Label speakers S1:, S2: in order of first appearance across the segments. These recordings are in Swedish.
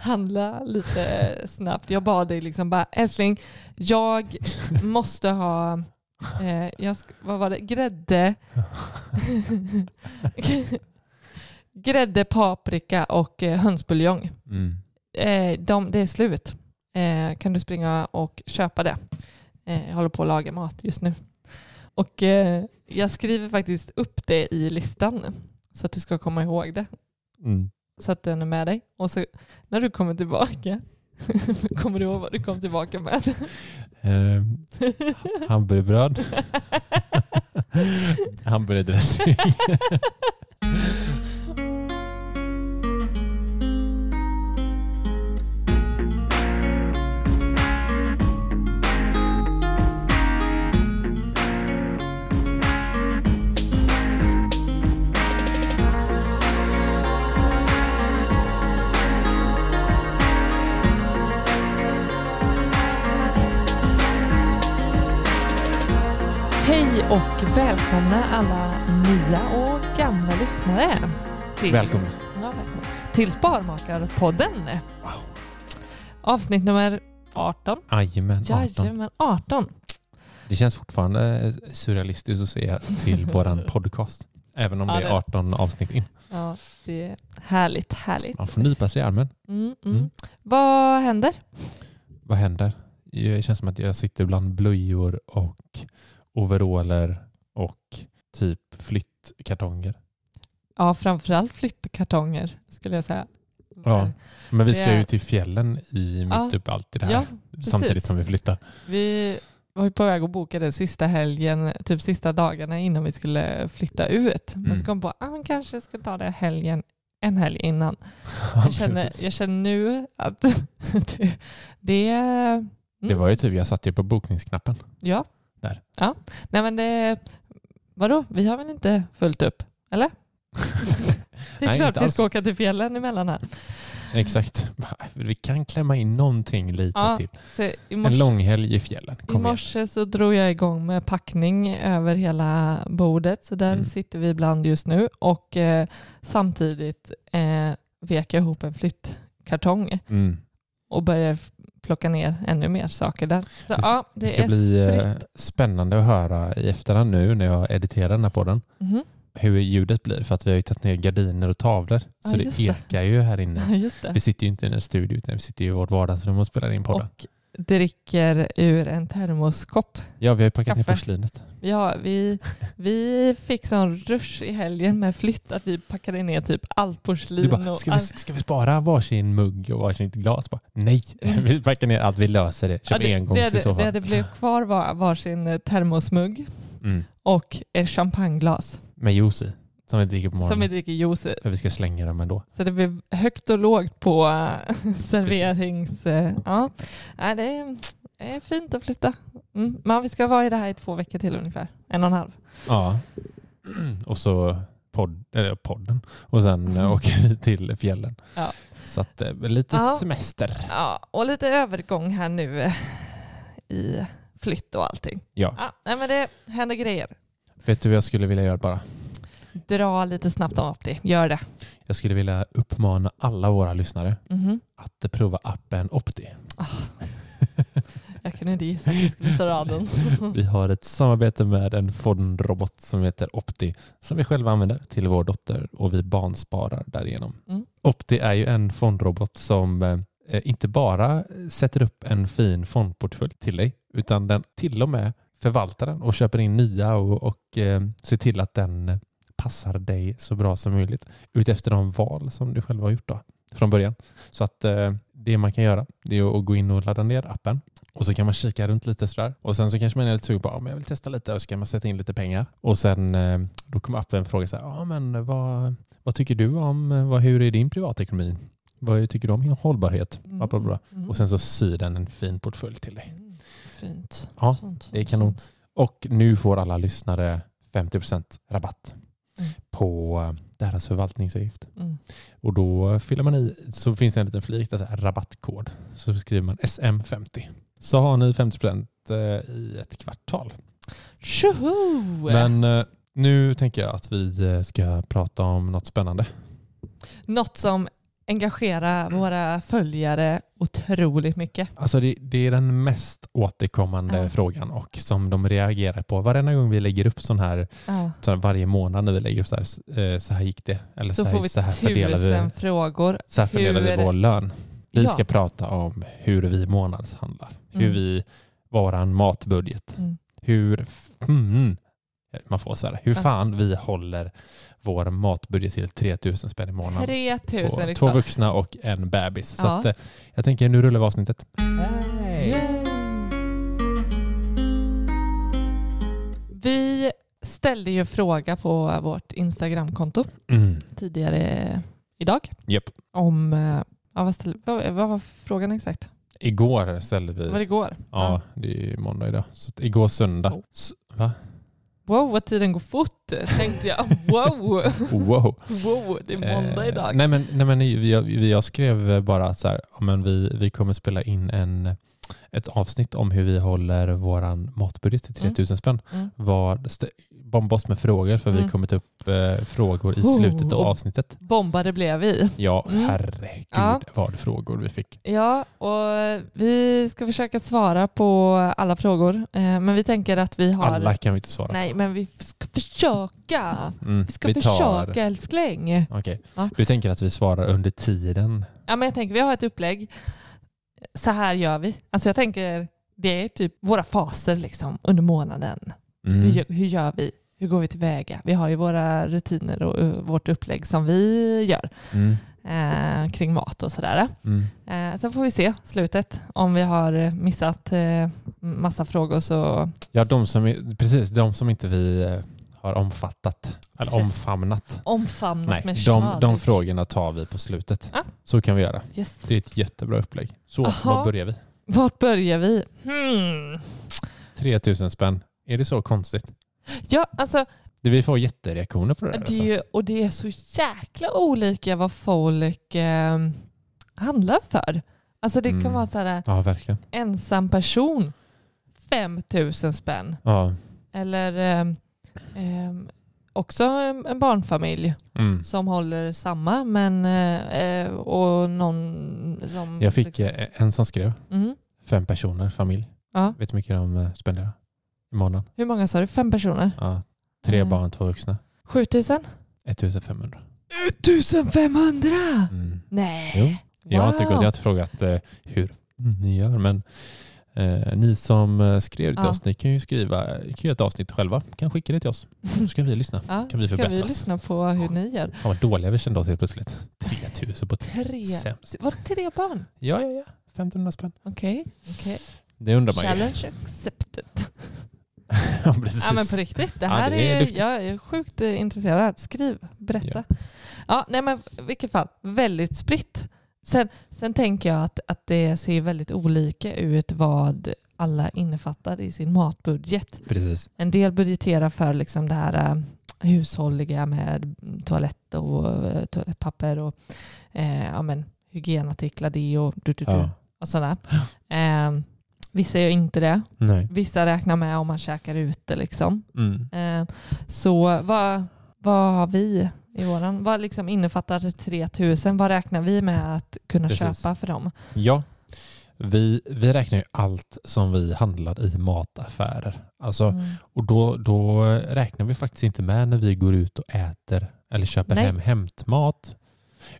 S1: handla lite snabbt. Jag bad dig liksom bara, älskling, jag måste ha, eh, jag vad var det, grädde, grädde, paprika och eh, hönsbuljong.
S2: Mm.
S1: Eh, de, det är slut. Eh, kan du springa och köpa det? Eh, jag håller på att laga mat just nu. Och eh, jag skriver faktiskt upp det i listan så att du ska komma ihåg det
S2: Mm.
S1: Så att den är med dig. Och så när du kommer tillbaka, kommer du ihåg vad du kom tillbaka med?
S2: Eh, hamburgerbröd. Hamburgardressing.
S1: Hej och välkomna alla nya och gamla lyssnare. Till,
S2: Välkomna.
S1: Ja, välkomna. Till Sparmakarpodden.
S2: Wow.
S1: Avsnitt nummer 18.
S2: Jajamän, 18.
S1: Jajamän, 18.
S2: Det känns fortfarande surrealistiskt att se till våran podcast. Även om
S1: Ja,
S2: det är
S1: det-
S2: 18 avsnitt in.
S1: Ja, det är härligt, härligt.
S2: Man får nypa sig i armen.
S1: Mm, mm.
S2: Mm.
S1: Vad händer?
S2: Vad händer? Det känns som att jag sitter bland blöjor och overaller och typ flyttkartonger.
S1: Ja, framförallt flyttkartonger skulle jag säga.
S2: Ja. Men vi ska ju till fjällen i mitt
S1: Ja.
S2: upp allt i det här.
S1: Ja,
S2: samtidigt som vi flyttar.
S1: Vi var ju på väg att boka den sista helgen, typ sista dagarna innan vi skulle flytta ut. Men
S2: Mm.
S1: så kom på att ah, man kanske ska ta det helgen, en helg innan.
S2: Ja,
S1: Jag känner, jag känner nu att det, det mm,
S2: Det var ju typ, jag satt ju på bokningsknappen.
S1: Ja.
S2: Där.
S1: Ja. Nej men det, vadå, vi har väl inte fullt upp, eller? Det är
S2: Nej,
S1: klart vi
S2: alls.
S1: ska åka till fjällen emellan här.
S2: Exakt. Vi kan klämma in någonting lite
S1: Ja,
S2: till.
S1: I
S2: En
S1: morse,
S2: långhelg i fjällen.
S1: I
S2: igen.
S1: morse så drog jag igång med packning över hela bordet, så där
S2: Mm.
S1: sitter vi ibland just nu. Och eh, samtidigt eh, vek jag ihop en flyttkartong
S2: Mm.
S1: och började plocka ner ännu mer saker där. Så,
S2: Det,
S1: ja,
S2: det
S1: det
S2: ska bli eh,
S1: spritt.
S2: spännande att höra i efterhand nu när jag editerar den här podden
S1: Mhm.
S2: hur ljudet blir för att vi har ju tagit ner gardiner och tavlor
S1: Ja,
S2: så det
S1: just det.
S2: ekar ju här inne.
S1: Ja.
S2: Vi sitter ju inte i en studio utan vi sitter i vårt vardagsrum och spelar in podden.
S1: Och dricker ur en termoskopp.
S2: Ja, vi har ju packat ner
S1: Kaffe.
S2: porslinet.
S1: Ja, vi, vi fick sån rush i helgen med flytt att vi packade ner typ allt porslin.
S2: Du bara,
S1: och
S2: ska vi, ska vi spara varsin mugg och varsitt glas? Bara, nej, vi packar ner allt, vi löser det. Köp
S1: det,
S2: engångs
S1: det,
S2: i så
S1: det
S2: fall.
S1: hade blivit kvar var varsin eh, termosmugg
S2: Mm.
S1: och ett champagneglas
S2: Med juice i, som vi dricker på morgonen.
S1: som vi dricker juice i.
S2: För vi ska slänga dem ändå.
S1: Så det blev högt och lågt på eh, serverings... eh, Ja, Nej, det är, fint att flytta. Mm. Men vi ska vara i det här i två veckor till ungefär. En och en halv.
S2: Ja. Och så podd, eller podden och sen eh, åker vi till fjällen.
S1: Ja.
S2: Så att lite
S1: Ja.
S2: semester.
S1: Ja, och lite övergång här nu i flytt och allting.
S2: Ja.
S1: Ja, men det händer grejer.
S2: Vet du vad jag skulle vilja göra bara?
S1: Dra lite snabbt om Opti. Gör det.
S2: Jag skulle vilja uppmana alla våra lyssnare
S1: Mhm.
S2: att prova appen Opti.
S1: Jag kunde inte gissa att vi skulle ta raden.
S2: Vi har ett samarbete med en fondrobot som heter Opti som vi själva använder till vår dotter och vi barnsparar därigenom.
S1: Mm.
S2: Opti är ju en fondrobot som eh, inte bara sätter upp en fin fondportfölj till dig utan den till och med förvaltar den och köper in nya och, och eh, ser till att den passar dig så bra som möjligt utefter de val som du själv har gjort då, från början. Så att eh, det man kan göra det är att gå in och ladda ner appen och så kan man kika runt lite sådär. Och sen så kanske man är lite sugen på att jag vill testa lite och så kan man sätta in lite pengar. Och sen eh, då kommer appen fråga så här, ja men vad, vad tycker du om, vad, hur är din privatekonomi? Vad tycker du om hållbarhet? Bla, bla, bla.
S1: Mm.
S2: Och sen så syr den en fin portfölj till dig.
S1: Mm. Fint.
S2: Ja,
S1: Fint,
S2: det är kanon.
S1: fint.
S2: Och nu får alla lyssnare 50% rabatt
S1: Mm.
S2: på eh, deras förvaltningsavgift.
S1: Mm.
S2: Och då fyller man i, så finns det en liten flik där så här, rabattkod. Så skriver man SM50. Så har ni 50% eh, i ett kvartal.
S1: Tjoho!
S2: Men eh, nu tänker jag att vi ska prata om något spännande.
S1: Något som engagerar våra följare otroligt mycket.
S2: Alltså det, det är den mest återkommande
S1: Ja.
S2: frågan och som de reagerar på varenda gång vi lägger upp sån här,
S1: Ja.
S2: sån här varje månad när vi lägger upp så här, eh, så här gick det. Eller så,
S1: Så
S2: här,
S1: får vi
S2: så här fördelar vi,
S1: frågor.
S2: så här fördelar vi
S1: hur-
S2: vår lön. Vi
S1: Ja.
S2: ska prata om hur vi månadshandlar. Hur
S1: Mm.
S2: vi, våran matbudget.
S1: Mm.
S2: Hur, mm, man får så här, hur fan vi håller vår matbudget till 3000 spänn i månaden.
S1: 3000
S2: På två vuxna och en bebis. Så
S1: Ja.
S2: att, eh, jag tänker nu rullar vi avsnittet.
S1: Yay! Vi ställde ju en fråga på vårt Instagramkonto
S2: Mm.
S1: tidigare idag
S2: Japp.
S1: om, eh, ja, vad, ställ, vad, vad var frågan exakt?
S2: Igår ställde vi,
S1: Var det igår?
S2: ja det är måndag idag, så igår söndag.
S1: Oh.
S2: S- va?
S1: Wow, vad tiden går fort tänkte jag. Wow,
S2: Wow.
S1: wow det är måndag
S2: Eh,
S1: idag.
S2: nej men, nej men vi, jag skrev bara att så här, ja, men vi, vi kommer spela in en, ett avsnitt om hur vi håller våran matbudget till 3000 spänn.
S1: Mm.
S2: Vad, bomba oss med frågor för vi
S1: Mm.
S2: kommer ta upp eh, frågor i
S1: Oh.
S2: slutet av avsnittet.
S1: Bombade blev vi.
S2: Ja,
S1: Mm.
S2: herregud
S1: Ja.
S2: vad frågor vi fick.
S1: Ja, och vi ska försöka svara på alla frågor. Eh, Men vi tänker att vi har...
S2: Alla kan vi inte svara
S1: Nej,
S2: på.
S1: men vi ska försöka.
S2: Mm,
S1: Vi ska försöka älskling.
S2: Okej.
S1: Ja.
S2: Du tänker att vi svarar under tiden?
S1: Ja, men jag tänker vi har ett upplägg. Så här gör vi. Alltså jag tänker det är typ våra faser liksom under månaden.
S2: Mm.
S1: Hur, hur gör vi? Hur går vi tillväga? Vi har ju våra rutiner och uh, vårt upplägg som vi gör
S2: Mm.
S1: eh, kring mat och sådär.
S2: Mm.
S1: Eh, sen får vi se slutet. Om vi har missat eh, massa frågor så
S2: Ja, de som, precis, de som inte vi eh, har omfattat, eller
S1: Yes.
S2: omfamnat.
S1: omfamnat
S2: Nej,
S1: med
S2: de, de frågorna tar vi på slutet.
S1: Ja.
S2: Så kan vi göra.
S1: Yes.
S2: Det är ett jättebra upplägg. Så,
S1: Aha.
S2: var börjar vi?
S1: Vart börjar vi? Hmm.
S2: 3000 spänn. Är det så konstigt?
S1: Ja, alltså
S2: Det vi får jättereaktioner på det där.
S1: det
S2: Alltså.
S1: ju, och det är så jäkla olika vad folk eh, handlar för. Alltså det kan
S2: Mm.
S1: vara så här
S2: Ja, verkligen.
S1: ensam person 5000 spänn.
S2: Ja.
S1: Eller eh, eh, också en barnfamilj
S2: Mm.
S1: som håller samma men eh, och någon som...
S2: Jag fick
S1: liksom-
S2: eh, en som skrev,
S1: Mm.
S2: fem personer, familj.
S1: Ja.
S2: Vet du hur mycket de eh, spenderar i månaden?
S1: Hur många sa du? Fem personer?
S2: Ja. Tre
S1: Eh.
S2: barn, två vuxna.
S1: 7000?
S2: 1500.
S1: 1500?
S2: Mm.
S1: Nej.
S2: Jo. Jag, har inte, gått- jag har inte frågat eh, hur ni gör, men eh, ni som eh, skrev till
S1: Ja.
S2: oss, ni kan ju skriva, kan göra ett avsnitt själva. kan skicka det till oss. Så ska vi lyssna.
S1: Ja,
S2: Kan vi
S1: ska vi
S2: förbättras?
S1: lyssna på hur ni gör?
S2: Fan vad dåliga vi kände oss helt plötsligt. 3000 på tre. Sämst.
S1: Var det tre barn?
S2: Ja, ja, ja. 1500 spänn.
S1: Okej. okej.
S2: Det undrar man ju.
S1: Challenge accepted.
S2: Ja, precis.
S1: Ja men på riktigt. Det
S2: Ja,
S1: här
S2: det är
S1: är, jag är sjukt eh, intresserad. Skriv, berätta. Ja, nej men i vilket fall, väldigt spritt. Sen, sen tänker jag att, att det ser väldigt olika ut vad alla innefattar i sin matbudget.
S2: Precis.
S1: En del budgeterar för liksom det här hushålliga med toalett och eh, toalettpapper och eh, ja, men, hygienartiklar, det och, du, du, du,
S2: Ja.
S1: och sådär. Eh, vissa gör inte det.
S2: Nej.
S1: Vissa räknar med om man käkar ute. Liksom.
S2: Mm.
S1: Eh, så vad, vad har vi i våran? Vad liksom innefattar 3000? Vad räknar vi med att kunna
S2: Precis.
S1: köpa för dem?
S2: Ja, vi, vi räknar ju allt som vi handlar i mataffärer. Alltså,
S1: Mm.
S2: Och då, då räknar vi faktiskt inte med när vi går ut och äter eller köper
S1: Nej.
S2: hem hämtmat.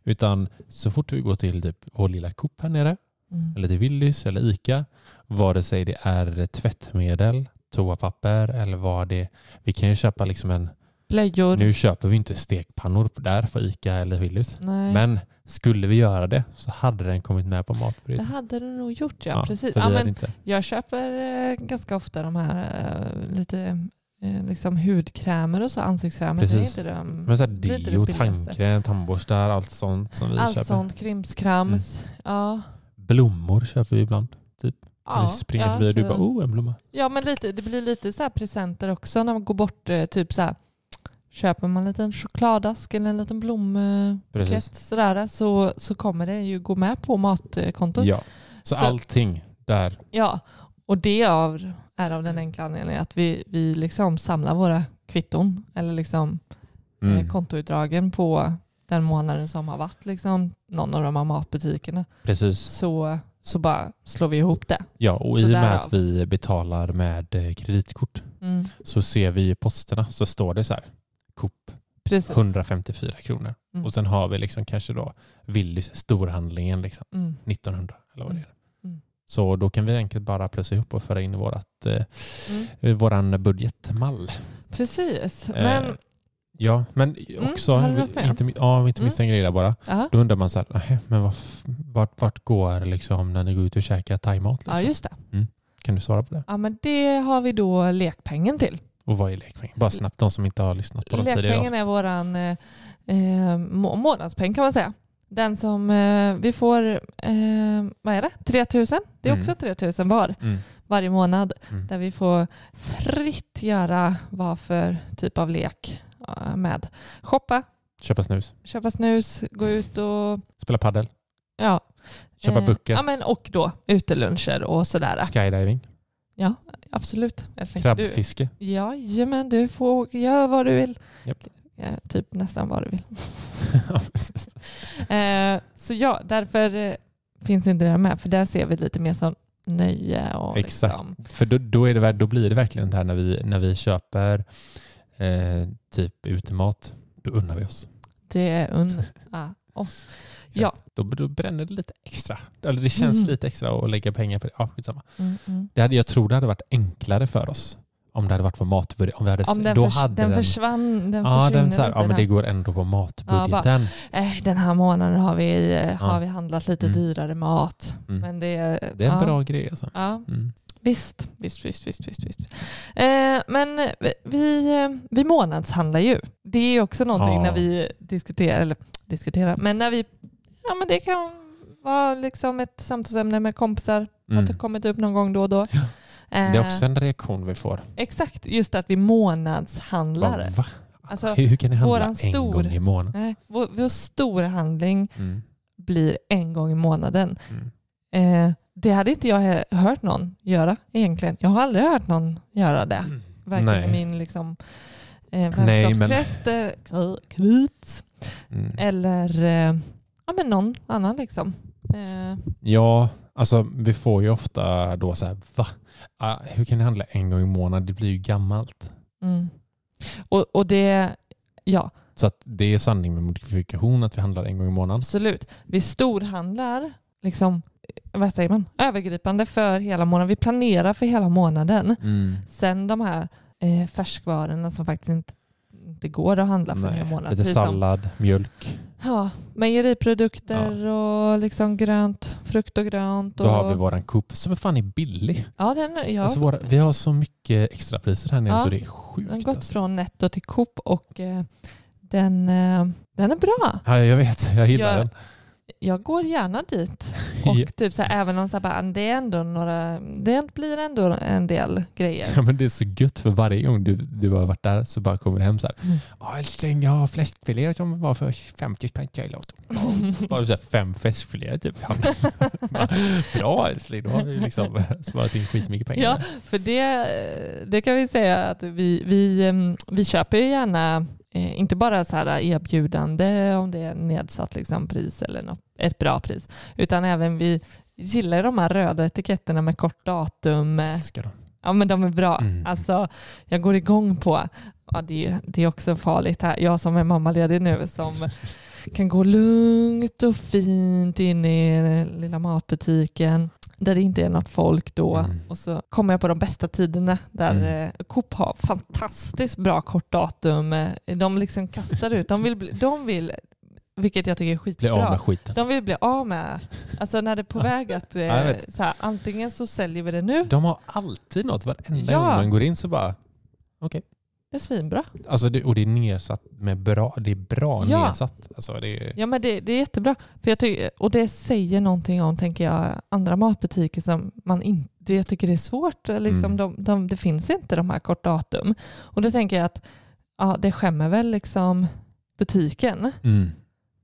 S2: Utan så fort vi går till typ vår lilla Coop här nere,
S1: Mm.
S2: eller till Willys eller Ica, vare sig det är tvättmedel, toapapper eller vad det är. Vi kan ju köpa liksom en,
S1: Blöjor?
S2: nu köper vi inte stekpannor där för Ica eller Willys.
S1: Nej.
S2: Men skulle vi göra det så hade den kommit med på
S1: det
S2: matbudet.
S1: hade du nog gjort ja. Precis.
S2: För
S1: Ja, men
S2: inte.
S1: jag köper eh, ganska ofta de här eh, lite eh, liksom hudkrämer och så, ansiktskrämer. Det är
S2: Precis.
S1: inte de,
S2: Men så här
S1: det det
S2: deo, tandkräm, tandborstar, allt sånt som vi
S1: allt
S2: köper.
S1: sånt, krimskrams. Ja.
S2: Blommor köper vi ibland.
S1: Ja,
S2: vi springer
S1: ja,
S2: förbi och du bara oh en blomma.
S1: Ja, men lite, det blir lite så här presenter också när man går bort. eh, Typ så här, köper man en liten chokladask eller en liten blombukett sådär, så, så kommer det ju gå med på matkontot.
S2: Ja. Så,
S1: Så-
S2: allting där.
S1: Ja, och det av, är av den enkla anledningen att vi, vi liksom samlar våra kvitton eller liksom
S2: Mm.
S1: eh, kontoutdragen på den månaden som har varit liksom någon av de här matbutikerna.
S2: Precis.
S1: Så, så bara slår vi ihop det.
S2: Ja, och i och med att vi betalar med eh, kreditkort
S1: Mm,
S2: så ser vi i posterna så står det så här Coop
S1: precis.
S2: 154 kronor.
S1: Mm.
S2: Och sen har vi liksom kanske då Willys storhandlingen liksom
S1: Mm.
S2: 1900 eller vad det är.
S1: Mm.
S2: Så då kan vi enkelt bara plussa ihop och föra in vårat, eh,
S1: Mm.
S2: eh, våran budgetmall.
S1: Precis.
S2: Eh,
S1: Men,
S2: Ja, men också,
S1: du något mer?
S2: inte, ja, inte
S1: Mm.
S2: missar en grej där bara.
S1: aha.
S2: Då undrar man så här, "Nähä, men vad, f- vart, vart går liksom när ni går ut och käkar thaimat? Liksom?
S1: Ja, just det.
S2: Kan du svara på det?
S1: Ja, men det har vi då lekpengen till.
S2: Och vad är lekpengen? Bara snabbt, de som inte har lyssnat på de tidigare
S1: Lekpengen är våran eh, eh, må- månadspeng kan man säga. Den som eh, vi får, eh, vad är det? 3000? Det är
S2: Mm.
S1: också 3000 var
S2: Mm.
S1: varje månad.
S2: Mm.
S1: Där vi får fritt göra vad för typ av lek med. Shoppa,
S2: Köpa snus,
S1: köpa snus, gå ut och
S2: spela paddel,
S1: ja.
S2: köpa
S1: eh,
S2: böcker,
S1: Ja, men och då uteluncher och sådär.
S2: skydiving,
S1: Ja, absolut.
S2: krabbfiske.
S1: Du, jajamän, du får göra vad du vill.
S2: Japp.
S1: Ja, typ nästan vad du vill. Eh, så ja, därför eh, finns inte det med. För där ser vi lite mer som nöje. Och
S2: Exakt.
S1: Liksom,
S2: För då, då, är det, då blir det verkligen det här när vi, när vi köper eh, typ utemat, då unnar vi oss.
S1: det är unna oss. Ja.
S2: Då, då bränner det lite extra. Eller det känns
S1: Mm.
S2: lite extra att lägga pengar på det. Ja, skitsamma.
S1: Mm, mm.
S2: Det hade, jag tror det hade varit enklare för oss om det hade varit på matbudget. Om vi hade,
S1: Om den,
S2: då
S1: förs-
S2: hade
S1: den försvann, den
S2: ja, den, så här, ja, men
S1: den
S2: det går ändå på matbudgeten.
S1: Eh, den här månaden har vi, eh, har
S2: Ja.
S1: vi handlat lite
S2: Mm.
S1: dyrare mat.
S2: Mm.
S1: Men det,
S2: det är en
S1: ja,
S2: bra grej alltså.
S1: Ja,
S2: Mm.
S1: Visst, visst, visst, visst, visst. visst. Eh, men vi, eh, vi månadshandlar ju. Det är också någonting
S2: Ja.
S1: när vi diskuterar, eller diskuterar, men när vi, ja men det kan vara liksom ett samtalsämne med kompisar,
S2: Mm.
S1: har kommit upp någon gång då och då.
S2: Ja. Det är
S1: Eh,
S2: också en reaktion vi får.
S1: Exakt, just att vi månadshandlar.
S2: Va?
S1: Alltså,
S2: Hur kan ni handla en
S1: stor-
S2: gång i månaden?
S1: Nej, vår, vår stora handling
S2: Mm.
S1: blir en gång i månaden.
S2: Mm.
S1: Eh, det hade inte jag hört någon göra egentligen. Jag har aldrig hört någon göra det. Varken
S2: Nej.
S1: i min liksom, eh,
S2: Nej, men-
S1: vänskapskrets, kri- krits,
S2: Mm.
S1: eller eh, ja, men någon annan. Liksom. Eh,
S2: Ja, alltså vi får ju ofta då så här, va? Ah, hur kan ni handla en gång i månaden? Det blir ju gammalt.
S1: mm. och, och det, ja
S2: Så att det är sanning med modifikation att vi handlar en gång i månaden.
S1: absolut. Vi storhandlar liksom, vad säger man, övergripande för hela månaden. Vi planerar för hela månaden.
S2: Mm.
S1: Sen de här eh, färskvarorna som faktiskt inte, inte går att handla för en
S2: Nej,
S1: månad.
S2: lite
S1: Precis som-
S2: sallad, mjölk.
S1: Ja, mejeriprodukter och liksom grönt, frukt och grönt.
S2: Då
S1: Och,
S2: har vi våran Coop som fan är billig.
S1: Ja, den, ja,
S2: Alltså våra, vi har så mycket extrapriser här nere
S1: Ja,
S2: så det är sjukt.
S1: den har gått
S2: alltså.
S1: från netto till Coop och eh, den, eh, den är bra.
S2: Ja, jag vet, jag gillar
S1: Jag-
S2: den.
S1: Jag går gärna dit. Och
S2: Ja.
S1: typ så här, även om så här, bara, det är ändå några, det blir ändå en del grejer.
S2: Ja, men det är så gött för varje gång du, du har varit där så bara kommer det hem så här.
S1: Mm.
S2: Ja älskling, jag har fläskfilé som var för 50 spänn kilo. Ja, Bara så här fem fläskfiléer typ. Bra älskling, då har vi liksom sparat in skitmycket pengar.
S1: Ja, för det, det kan vi säga att vi, vi, em, vi köper ju gärna eh, inte bara så här erbjudande om det är nedsatt liksom pris eller något, ett bra pris, utan även vi gillar de här röda etiketterna med kort datum. eh,
S2: Älskar dem.
S1: Ja men de är bra.
S2: Mm.
S1: Alltså, jag går igång på, ja, det, är, det är också farligt här, jag som är mammaledig nu som kan gå lugnt och fint in i lilla matbutiken där det inte är något folk då
S2: Mm.
S1: och så kommer jag på de bästa tiderna där
S2: Mm.
S1: eh, Coop har fantastiskt bra kort datum. Eh, De liksom kastar ut, de vill, bli, de vill vilket jag tycker är
S2: Bli
S1: skitbra.
S2: av med skiten.
S1: De vill bli av med, alltså när det är på väg att eh,
S2: jag vet.
S1: så här, antingen så säljer vi det nu,
S2: De har alltid något. Varenda
S1: Ja.
S2: gång man går in så bara...
S1: det är svinbra.
S2: Alltså det, och det är nedsatt med bra. Det är bra
S1: Ja.
S2: nedsatt. Alltså det är,
S1: Ja men det, det är jättebra. För jag tycker, och det säger någonting om, tänker jag, andra matbutiker som man inte, jag tycker det är svårt. Liksom,
S2: Mm.
S1: de, de, det finns inte de här kort datum. Och då tänker jag att ja, det skämmer väl liksom butiken.
S2: mm.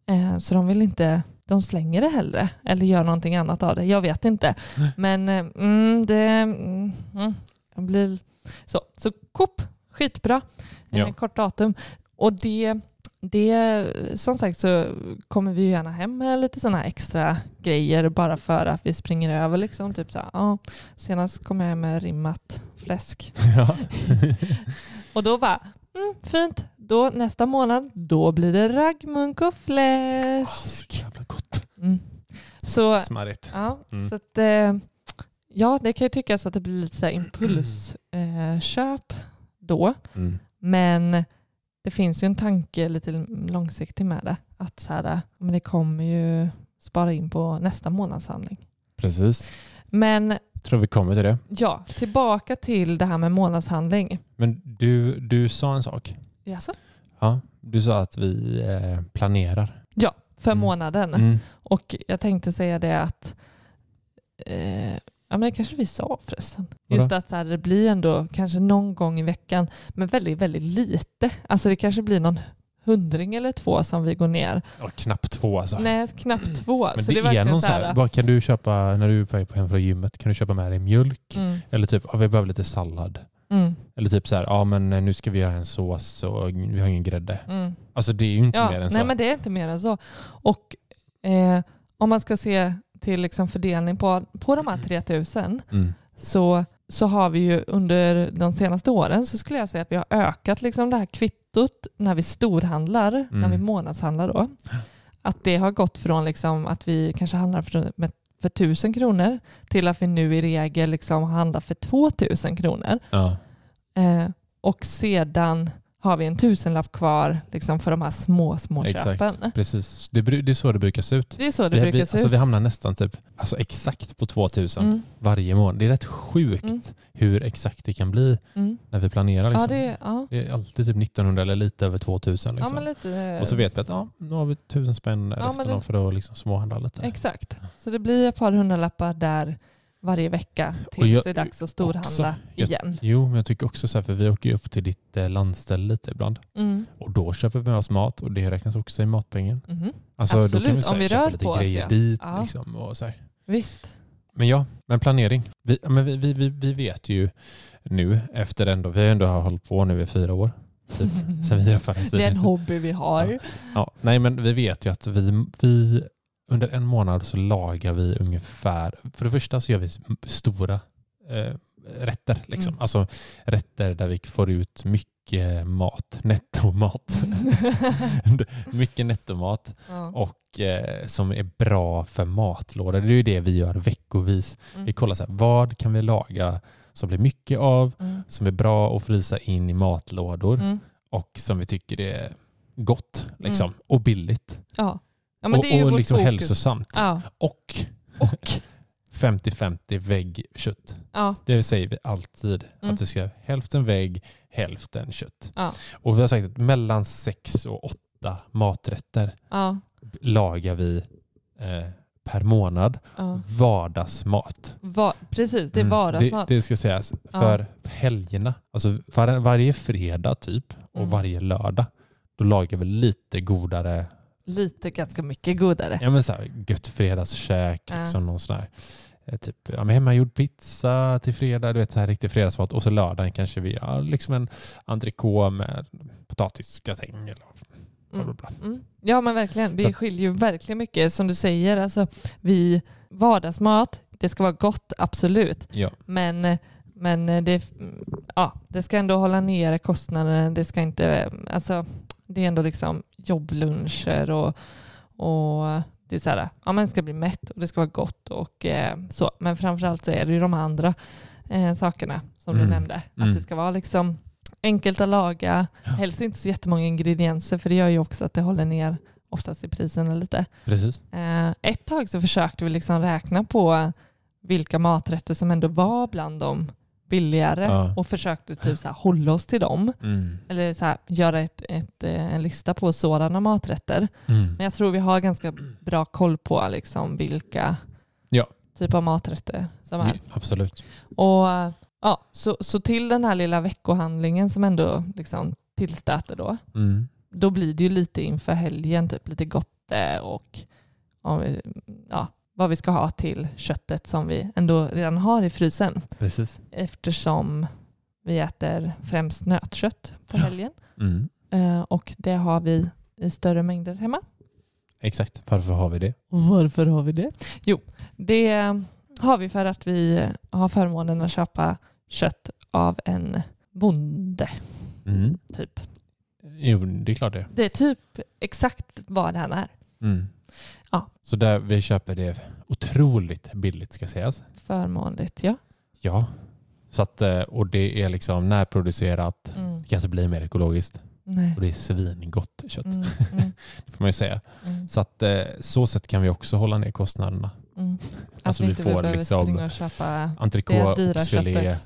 S1: Eh, så de vill inte, de slänger det hellre eller gör någonting annat av det. Jag vet inte.
S2: Nej.
S1: Men eh, mm, det mm, mm, blir så. Så Coop, skitbra. Eh,
S2: Ja.
S1: Kort datum. Och det, det, som sagt så kommer vi gärna hem med lite sådana extra grejer bara för att vi springer över. Liksom, typ så ja, senast kom jag hem med rimmat fläsk.
S2: ja.
S1: Och då bara, mm, fint. Då, nästa månad, då blir det raggmunk och fläsk.
S2: så jävla gott.
S1: Mm. Så,
S2: Smarrigt.
S1: ja,
S2: Mm.
S1: så att, eh, ja, det kan ju tyckas att det blir lite så impulsköp eh, då.
S2: Mm.
S1: Men det finns ju en tanke lite långsiktig med det. Att så här, men det kommer ju spara in på nästa månadshandling.
S2: Precis.
S1: Men
S2: Tror vi kommer till det.
S1: ja, tillbaka till det här med månadshandling.
S2: Men du, du sa en sak.
S1: Jaså?
S2: Ja, du sa att vi eh, planerar.
S1: Ja, för
S2: Mm.
S1: månaden.
S2: Mm.
S1: Och jag tänkte säga det att eh, Ja, men det kanske vi sa förresten.
S2: Vadå?
S1: Just att så här, det blir ändå kanske någon gång i veckan, men väldigt, väldigt lite. Alltså det kanske blir någon hundring eller två som vi går ner.
S2: Ja, knappt två alltså.
S1: Nej, knappt två.
S2: Men
S1: så
S2: det, är,
S1: verkligen
S2: någon
S1: så här,
S2: vad kan du köpa när du är på väg hem från gymmet? Kan du köpa med dig mjölk?
S1: mm,
S2: Eller typ, ja, vi behöver lite sallad.
S1: mm,
S2: Eller typ så här, ja men nu ska vi göra en sås och vi har ingen grädde.
S1: mm.
S2: Alltså det är ju inte
S1: Ja,
S2: mer än
S1: nej
S2: så.
S1: men det är inte mer än så. Och eh, om man ska se till liksom fördelning på, på de här 3000
S2: Mm.
S1: så, så har vi ju under de senaste åren så skulle jag säga att vi har ökat liksom det här kvittot när vi storhandlar, när
S2: Mm.
S1: vi månadshandlar då. Att det har gått från liksom att vi kanske handlar för, med, för 1000 kronor till att vi nu i regel liksom handlar för 2000 kronor.
S2: Ja.
S1: Eh, och sedan har vi en tusenlapp kvar liksom för de här små, små
S2: Exakt.
S1: köpen.
S2: Precis. Det, det är så det brukar se ut.
S1: Det är så det
S2: vi,
S1: brukar
S2: vi,
S1: se
S2: alltså,
S1: ut.
S2: vi hamnar nästan typ alltså, exakt på 2000
S1: Mm,
S2: varje månad. Det är rätt sjukt
S1: Mm.
S2: hur exakt det kan bli
S1: mm.
S2: när vi planerar. Liksom.
S1: Ja, det, ja.
S2: Det är alltid typ 1900 eller lite över 2000.
S1: ja,
S2: Liksom.
S1: men lite...
S2: och så vet vi att ja, nu har vi tusen spänn resten
S1: det-
S2: av för att liksom småhandla lite.
S1: Exakt. Så det blir ett par hundralappar där varje vecka tills
S2: jag-
S1: det är dags att storhandla
S2: också, jag-
S1: igen.
S2: Jo, men jag tycker också så här, för vi åker ju upp till ditt eh, landställe lite ibland.
S1: Mm.
S2: Och då köper vi med oss mat och det räknas också i matpengen.
S1: Mhm.
S2: Alltså, då
S1: Absolut,
S2: kan vi, så här,
S1: om vi rör
S2: lite
S1: på oss,
S2: grejer
S1: ja.
S2: dit.
S1: Ja.
S2: Liksom, och så här.
S1: Visst.
S2: Men ja, men planering. Vi, ja, men vi, vi, vi, vi vet ju nu efter ändå, vi har ändå hållit på nu i fyra år. Typ, sen vi.
S1: Det är en hobby vi har.
S2: Ja, nej men vi vet ju att vi, vi under en månad så lagar vi ungefär, för det första så gör vi stora eh, rätter. Liksom.
S1: Mm.
S2: Alltså rätter där vi får ut mycket mat, nettomat. mycket nettomat
S1: Ja.
S2: och eh, som är bra för matlådor. Det är ju det vi gör veckovis.
S1: Mm.
S2: Vi kollar så här, vad kan vi laga som blir mycket av,
S1: Mm.
S2: som är bra att frysa in i matlådor
S1: Mm.
S2: och som vi tycker är gott liksom, och billigt.
S1: Ja. Ja,
S2: och och liksom
S1: fokus.
S2: hälsosamt.
S1: Ja.
S2: Och,
S1: Och.
S2: 50-50 väggkött.
S1: Ja.
S2: Det säger vi alltid.
S1: Mm.
S2: Att vi ska hälften vägg, hälften kött.
S1: Ja.
S2: Och vi har sagt att mellan sex och åtta maträtter lagar vi eh, per månad
S1: Ja.
S2: vardagsmat.
S1: Va, precis, det är
S2: Mm.
S1: vardagsmat.
S2: Det, det ska sägas.
S1: Ja.
S2: För helgerna, alltså var, varje fredag typ och
S1: Mm.
S2: varje lördag, då lagar vi lite godare,
S1: Lite ganska mycket godare.
S2: ja men så här, gött fredagskäk,
S1: Ja.
S2: liksom någon sån här, eh, typ ja, men hemmagjord pizza till fredag, du vet så här riktig fredagsmat och så lördagen kanske vi har liksom en entrecote med potatisgratäng eller bla bla bla.
S1: Mm. Ja men verkligen, det
S2: Så-
S1: skiljer ju verkligen mycket. Som du säger, alltså, vi, vardagsmat, det ska vara gott, absolut.
S2: Ja.
S1: Men, men det, ja, det ska ändå hålla nere kostnaderna. Det ska inte, alltså, det är ändå liksom jobbluncher och, och det är så här, ja, man ska bli mätt och det ska vara gott och eh, så. Men framförallt så är det ju de andra eh, sakerna som
S2: Mm.
S1: du nämnde. Att
S2: Mm.
S1: det ska vara liksom enkelt att laga, helst inte så jättemånga ingredienser för det gör ju också att det håller ner oftast i priserna lite.
S2: Precis.
S1: Eh, ett tag så försökte vi liksom räkna på vilka maträtter som ändå var bland de billigare
S2: Ja.
S1: och försökte typ så här hålla oss till dem.
S2: Mm.
S1: Eller så här, göra ett, ett, eh, en lista på sådana maträtter.
S2: Mm.
S1: Men jag tror vi har ganska bra koll på liksom vilka
S2: Ja.
S1: typ av maträtter som är.
S2: Ja, absolut.
S1: Och, ja, så, så till den här lilla veckohandlingen som ändå liksom tillstöter då,
S2: Mm.
S1: då blir det ju lite inför helgen, typ lite gotte och ja, vad vi ska ha till köttet som vi ändå redan har i frysen.
S2: Precis.
S1: Eftersom vi äter främst nötkött på
S2: Ja.
S1: helgen.
S2: Mm.
S1: Eh, och det har vi i större mängder hemma.
S2: Exakt. Varför har vi det?
S1: Varför har vi det? Jo, det har vi för att vi har förmånen att köpa kött av en bonde.
S2: Mm.
S1: Typ.
S2: Jo, det är klart det.
S1: Det är typ exakt vad det här är.
S2: Mm.
S1: Ja.
S2: Så där vi köper det otroligt billigt ska sägas.
S1: Förmånligt, ja.
S2: Ja. Så att, eh, och det är liksom närproducerat.
S1: Mm.
S2: Det kan inte bli mer ekologiskt.
S1: Nej.
S2: Och det är svingott kött.
S1: Mm, mm,
S2: Det får man ju säga.
S1: mm,
S2: Så att eh, så sätt kan vi också hålla ner kostnaderna.
S1: mm.
S2: Alltså
S1: att
S2: vi
S1: inte
S2: får liksom. Entrecote, oxfilé,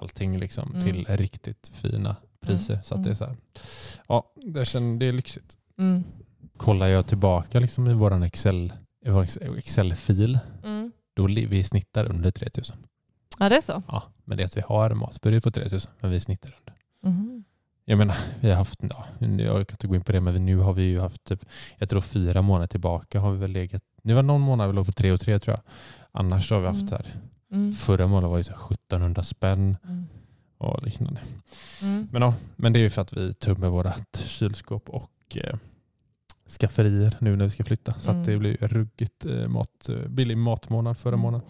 S2: allting liksom
S1: Mm.
S2: till riktigt fina priser. Så att det är
S1: mm.
S2: så här. Ja, det är lyxigt. Kollar jag tillbaka liksom i vår Excel, Excel-fil,
S1: Mm.
S2: då li- vi snittar under 3000.
S1: Ja, det är så.
S2: Ja, men det är att vi har matbudget på 3000, men vi snittar under.
S1: Mm.
S2: Jag menar, vi har haft, ja, jag kan inte gå in på det, men nu har vi ju haft typ, jag tror fyra månader tillbaka har vi väl legat, nu var någon månad vi låg på 3 och 3 tror jag. Annars har vi haft
S1: Mm.
S2: så här,
S1: Mm.
S2: förra månaden var ju så här 1700 spänn
S1: Mm.
S2: och liknande.
S1: Mm.
S2: Men, ja, men det är ju för att vi tömmer vårt kylskåp och eh, skafferier nu när vi ska flytta. Så
S1: Mm.
S2: att det blir ruggigt eh, mat, eh, billig matmånad förra
S1: Mm.
S2: månaden.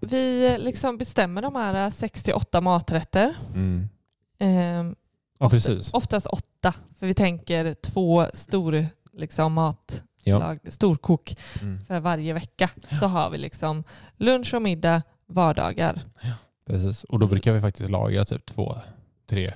S1: Vi liksom bestämmer de här 68 maträtter.
S2: Mm.
S1: Ehm,
S2: Ja,
S1: ofta-
S2: precis.
S1: Oftast åtta, för vi tänker två stor liksom, mat,
S2: Ja.
S1: lag, storkok
S2: Mm.
S1: för varje vecka. Så har vi liksom lunch och middag vardagar.
S2: Precis. Och då brukar vi faktiskt laga typ två, tre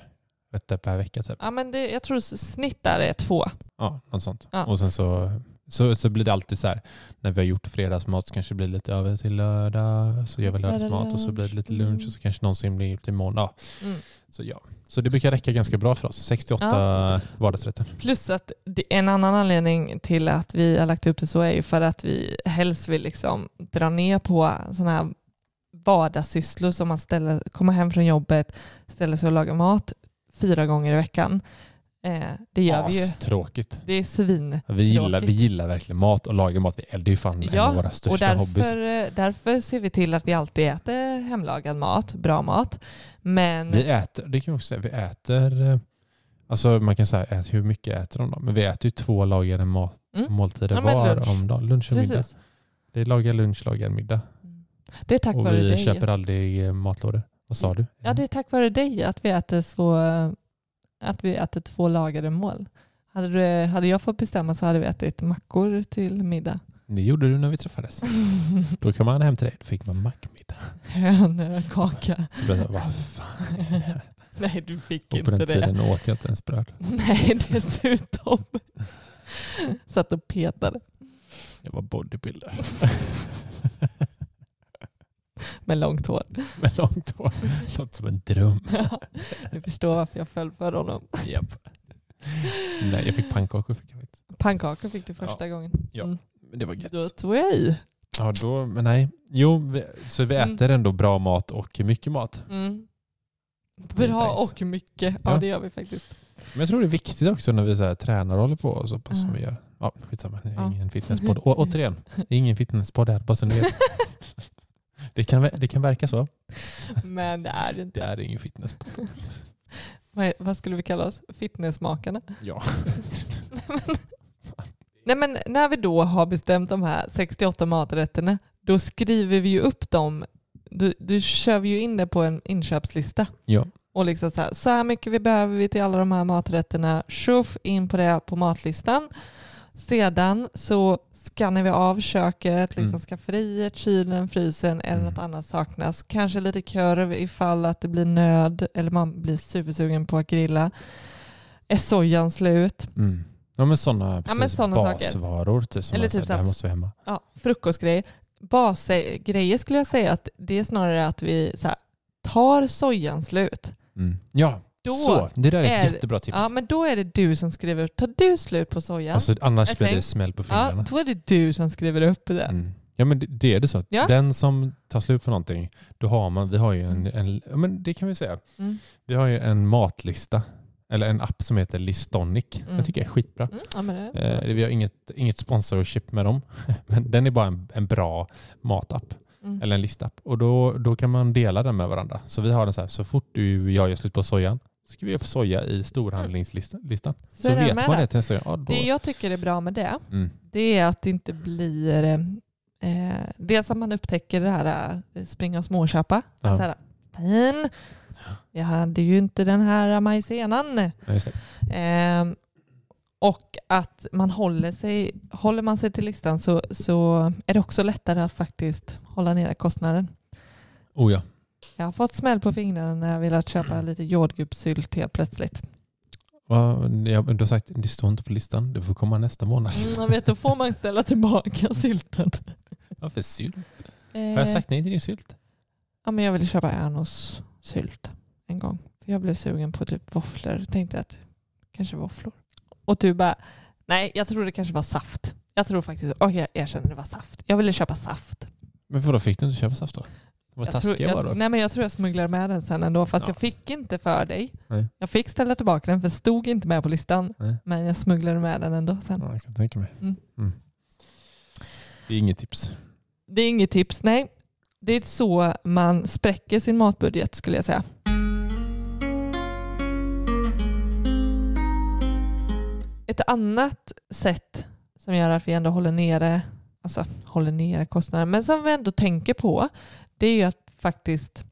S2: rätter per vecka. Typ.
S1: Ja, men det, jag tror snitt där är två.
S2: Ja, något sånt.
S1: Ja.
S2: Och sen så, så, så blir det alltid så här, när vi har gjort fredagsmat så kanske det blir lite över till lördag, så gör vi
S1: Lördag
S2: lördagsmat och så blir det lite
S1: lunch.
S2: lunch och så kanske någonsin blir till måndag.
S1: Mm.
S2: Så ja, så det brukar räcka ganska bra för oss. 68 vardagsrätter.
S1: Plus att en annan anledning till att vi har lagt upp det så är ju för att vi helst vill liksom dra ner på sådana här vardagssysslor som man ställer, kommer hem från jobbet, ställer sig och lagar mat fyra gånger i veckan. Eh, det gör vi ju.
S2: Tråkigt.
S1: Det är svin.
S2: Vi gillar,
S1: Tråkigt.
S2: vi gillar verkligen mat och laga mat. Det är ju fan en av
S1: Ja,
S2: våra
S1: Och
S2: största hobbys.
S1: därför, därför ser vi till att vi alltid äter hemlagad mat, bra mat. Men
S2: Vi äter, det kan jag också säga, vi äter, eh, alltså man kan säga ät, hur mycket äter de då? Men vi äter ju två lagade mat,
S1: Mm.
S2: måltider
S1: Ja,
S2: var om dagen. Lunch och middag.
S1: precis.
S2: Det är laga lunch, laga middag.
S1: Det är tack
S2: och
S1: vare
S2: vi
S1: dig.
S2: köper aldrig eh, matlådor. Vad sa du?
S1: Ja, det är tack vare dig att vi äter, så, att vi äter två lagade mål. Hade, du, hade jag fått bestämma så hade vi ätit mackor till middag.
S2: Det gjorde du när vi träffades. Då kom man hem till dig, då fick man mackmiddag.
S1: Hönökaka.
S2: Då blev jag så här, vad fan.
S1: Nej, du fick
S2: Och på
S1: inte
S2: den
S1: det.
S2: tiden åt jag inte ens bröd.
S1: Nej, dessutom. Satt och petade
S2: Jag var bodybuilder.
S1: med långt hår.
S2: Med långt hår. Låter som en dröm.
S1: Du förstår varför jag föll för honom.
S2: Japp. Nej, jag fick pannkakor. Fick jag faktiskt.
S1: Pannkakor fick du första gången.
S2: Ja.
S1: Mm.
S2: Men det var gött.
S1: Då tog jag i.
S2: Ja, då, men nej. Jo, vi, så vi
S1: Mm.
S2: äter ändå bra mat och mycket mat.
S1: Mm. Bra och mycket. Ja,
S2: Ja.
S1: det gör vi faktiskt.
S2: Men jag tror det är viktigt också när vi så här tränar och håller på och så pass som
S1: Ja.
S2: vi gör. Ja, skitsamma. Det är
S1: Ja.
S2: ingen fitnesspodd. Å, återigen, det är ingen fitnesspodd här, bara så ni vet. Det kan, det kan verka så.
S1: Men det är det
S2: Det
S1: inte.
S2: är ingen fitnesspodd.
S1: Vad, vad skulle vi kalla oss? Fitnessmakarna?
S2: Ja.
S1: Nej men när vi då har bestämt de här 68 maträtterna, då skriver vi ju upp dem. Du, du kör vi ju in det på en inköpslista.
S2: Ja.
S1: Och liksom så här, så här mycket vi behöver vi till alla de här maträtterna. Tjoff in på det på matlistan. Sedan så skannar vi av köket, liksom
S2: Mm.
S1: skafferiet, kylen, frysen, det
S2: Mm.
S1: något annat saknas. Kanske lite korv ifall att det blir nöd eller man blir supersugen på att grilla. Är sojan slut?
S2: Mm. Ja men sådana
S1: men
S2: precis,
S1: såna saker.
S2: basvaror. Typ, som
S1: Eller typ
S2: säger,
S1: så
S2: det
S1: här
S2: måste vi hemma.
S1: Ja, frukostgrejer. Basgrejer skulle jag säga att det är snarare att vi så här, tar sojan slut.
S2: Mm. Ja,
S1: Då
S2: så. Det där är ett
S1: är-
S2: jättebra tips.
S1: Ja, men då är det du som skriver, tar du slut på sojan?
S2: alltså, annars
S1: Jag
S2: blir det smäll på
S1: ja,
S2: fingrarna.
S1: då är det du som skriver upp det.
S2: Mm. Ja men det, det är det så.
S1: Ja.
S2: Den som tar slut på någonting, då har man, vi har ju en, en ja, men det kan vi säga.
S1: Mm.
S2: Vi har ju en matlista, eller en app som heter Listonic.
S1: Mm.
S2: Jag tycker det är skitbra.
S1: Mm, ja, det,
S2: Eh, vi har inget, inget sponsorship med dem, men den är bara en, en bra matapp.
S1: mm.
S2: eller en listapp. Och då, då kan man dela den med varandra. Så vi har den så här, så fort du, jag gör slut på sojan, skriver vi upp soja i storhandlingslistan. listan. Så,
S1: det
S2: vet man
S1: det.
S2: till nästa. Ja, då,
S1: det jag tycker är bra med det,
S2: mm.
S1: det är att det inte blir... Eh, dels att man upptäcker det här eh, springa och småköpa.
S2: Ja.
S1: Att så här, fin, jag hade ju inte den här majsenan.
S2: Ja.
S1: Ehm, och att man håller sig, håller man sig till listan så, så är det också lättare att faktiskt hålla nere kostnaden.
S2: Oh ja.
S1: Jag har fått smäll på fingrarna när jag velat köpa lite jordgubbssylt helt plötsligt.
S2: Ja, du har sagt det står inte på listan, det får komma nästa månad.
S1: Mm, jag vet, då får man ställa tillbaka sylten.
S2: Varför sylt?
S1: Eh,
S2: Har jag sagt nej till din sylt?
S1: Ja, men jag ville köpa Ernås sylt en gång. Jag blev sugen på typ våfflor. Tänkte att kanske våfflor. Och du bara, nej jag tror det kanske var saft. Jag tror faktiskt, okej jag erkänner det var saft. Jag ville köpa saft.
S2: Men vadå, fick du inte köpa saft då? Vad
S1: Jag tror,
S2: taskiga
S1: jag,
S2: var då?
S1: nej men jag tror jag smugglade med den sen ändå fast
S2: Ja.
S1: jag fick inte för dig.
S2: Nej.
S1: Jag fick ställa tillbaka den för stod inte med på listan.
S2: Nej.
S1: Men jag smugglade med den ändå sen.
S2: Ja, jag kan tänka mig.
S1: Mm.
S2: Mm. Det är inget tips.
S1: Det är inget tips, nej. Det är så man spräcker sin matbudget skulle jag säga. Ett annat sätt som gör att vi ändå håller nere, alltså håller nere kostnader, men som vi ändå tänker på, det är ju att faktiskt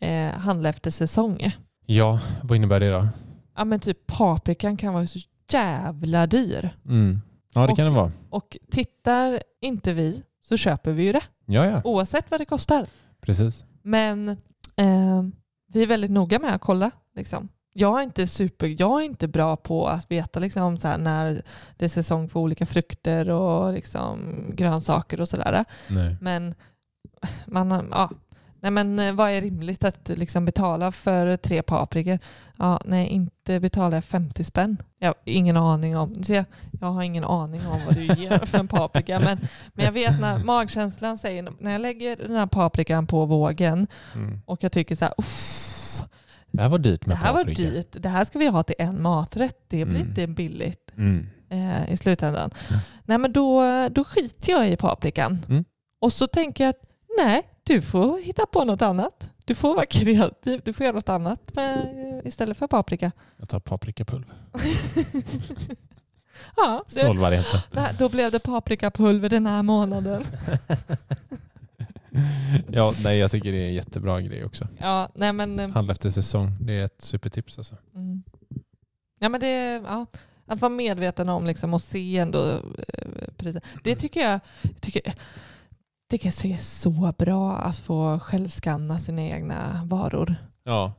S1: eh, handla efter säsong.
S2: Ja, vad innebär det då?
S1: Ja men typ paprikan kan vara så jävla dyr.
S2: Mm. Ja, det
S1: Och-
S2: kan det vara.
S1: Och tittar inte vi så köper vi ju det,
S2: Ja, ja.
S1: oavsett vad det kostar.
S2: Precis.
S1: Men eh, vi är väldigt noga med att kolla. Liksom. Jag, är inte super, jag är inte bra på att veta liksom, så här, när det är säsong för olika frukter och liksom, grönsaker och sådär. Men, man, ja. nej, men eh, vad är rimligt att liksom, betala för tre paprikor? Ja, nej, inte betala jag 50 spänn. Jag har ingen aning om, så jag, jag har ingen aning om vad du ger för en paprika. Men, men jag vet när magkänslan säger, när jag lägger den här paprikan på vågen
S2: Mm.
S1: och jag tycker så här, "Uff,
S2: Det här var dyrt
S1: det
S2: med
S1: här var dyrt, det här ska vi ha till en maträtt, det blir
S2: Mm.
S1: inte billigt
S2: Mm.
S1: eh, i slutändan.
S2: Mm.
S1: Nej men då, då skiter jag i paprikan.
S2: Mm.
S1: Och så tänker jag att nej, du får hitta på något annat. Du får vara kreativ, du får göra något annat med, istället för paprika.
S2: Jag tar paprikapulver.
S1: ja,
S2: Snålvarianten.
S1: då blev det paprikapulver den här månaden.
S2: ja, nej, jag tycker det är en jättebra grej också.
S1: Ja, nej men... eh,
S2: Handla efter säsong, det är ett supertips alltså.
S1: Mm. Ja, men det, ja, att vara medveten om liksom, och se ändå eh, priser. Det tycker jag, jag tycker, det är så bra att få självskanna sina egna varor.
S2: Ja.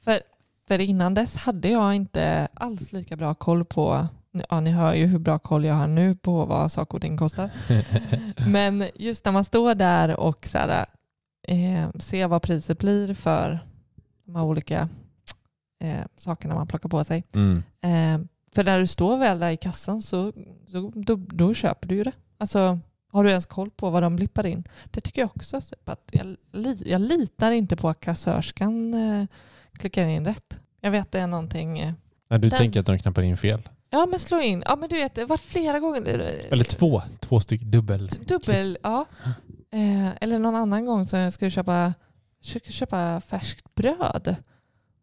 S1: För, för innan dess hade jag inte alls lika bra koll på, ja ni hör ju hur bra koll jag har nu på vad saker och ting kostar. Men just när man står där och så här, eh, ser vad priset blir för de här olika eh, sakerna man plockar på sig.
S2: Mm.
S1: Eh, För när du står väl där i kassan så, så då, då köper du ju det. Alltså, har du ens koll på vad de blippar in? Det tycker jag också. Typ att jag, jag litar inte på att kassörskan eh, klickar in rätt. Jag vet det är någonting... Eh,
S2: Nej, du
S1: Den-
S2: tänker att de knappar in fel.
S1: ja men slå in. Ja men du vet, det varit flera gånger.
S2: Eller två, två stycken dubbel.
S1: Dubbel, ja. Eh, eller någon annan gång så jag skulle köpa, köpa, köpa färskt bröd.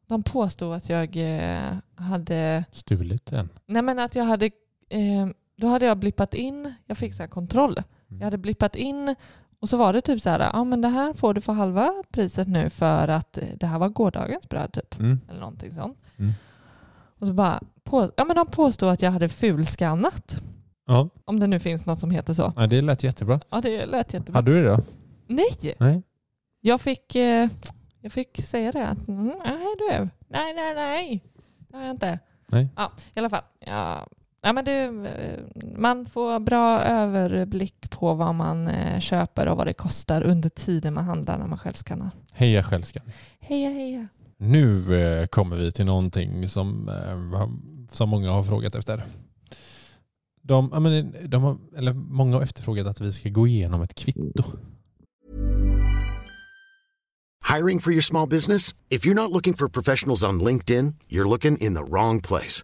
S1: De påstod att jag eh, hade,
S2: Stulit en.
S1: nej men att jag hade, eh, då hade jag blippat in, jag fick så här kontroll. Jag hade blippat in och så var det typ så här, ja men det här får du för halva priset nu för att det här var gårdagens bröd typ.
S2: Mm.
S1: Eller någonting sånt.
S2: Mm.
S1: Och så bara, på, ja men de påstod att jag hade fulskannat.
S2: Ja,
S1: Om det nu finns något som heter så.
S2: ja, det lät jättebra.
S1: Ja det lät jättebra.
S2: Hade du det då?
S1: Nej!
S2: Nej.
S1: Jag fick, eh, jag fick säga det att mm, nej du, nej nej nej. Det har jag inte.
S2: Nej.
S1: Ja, i alla fall. Ja, ja, men det, man får bra överblick på vad man eh, köper och vad det kostar under tiden man handlar när man självskannar.
S2: Heja själskan.
S1: Heja heja.
S2: Nu eh, kommer vi till någonting som, eh, som många har frågat efter. De, ja, men de har, eller många har efterfrågat att vi ska gå igenom ett kvitto.
S3: Hiring for your small business? If you're not looking for professionals on LinkedIn, you're looking in the wrong place.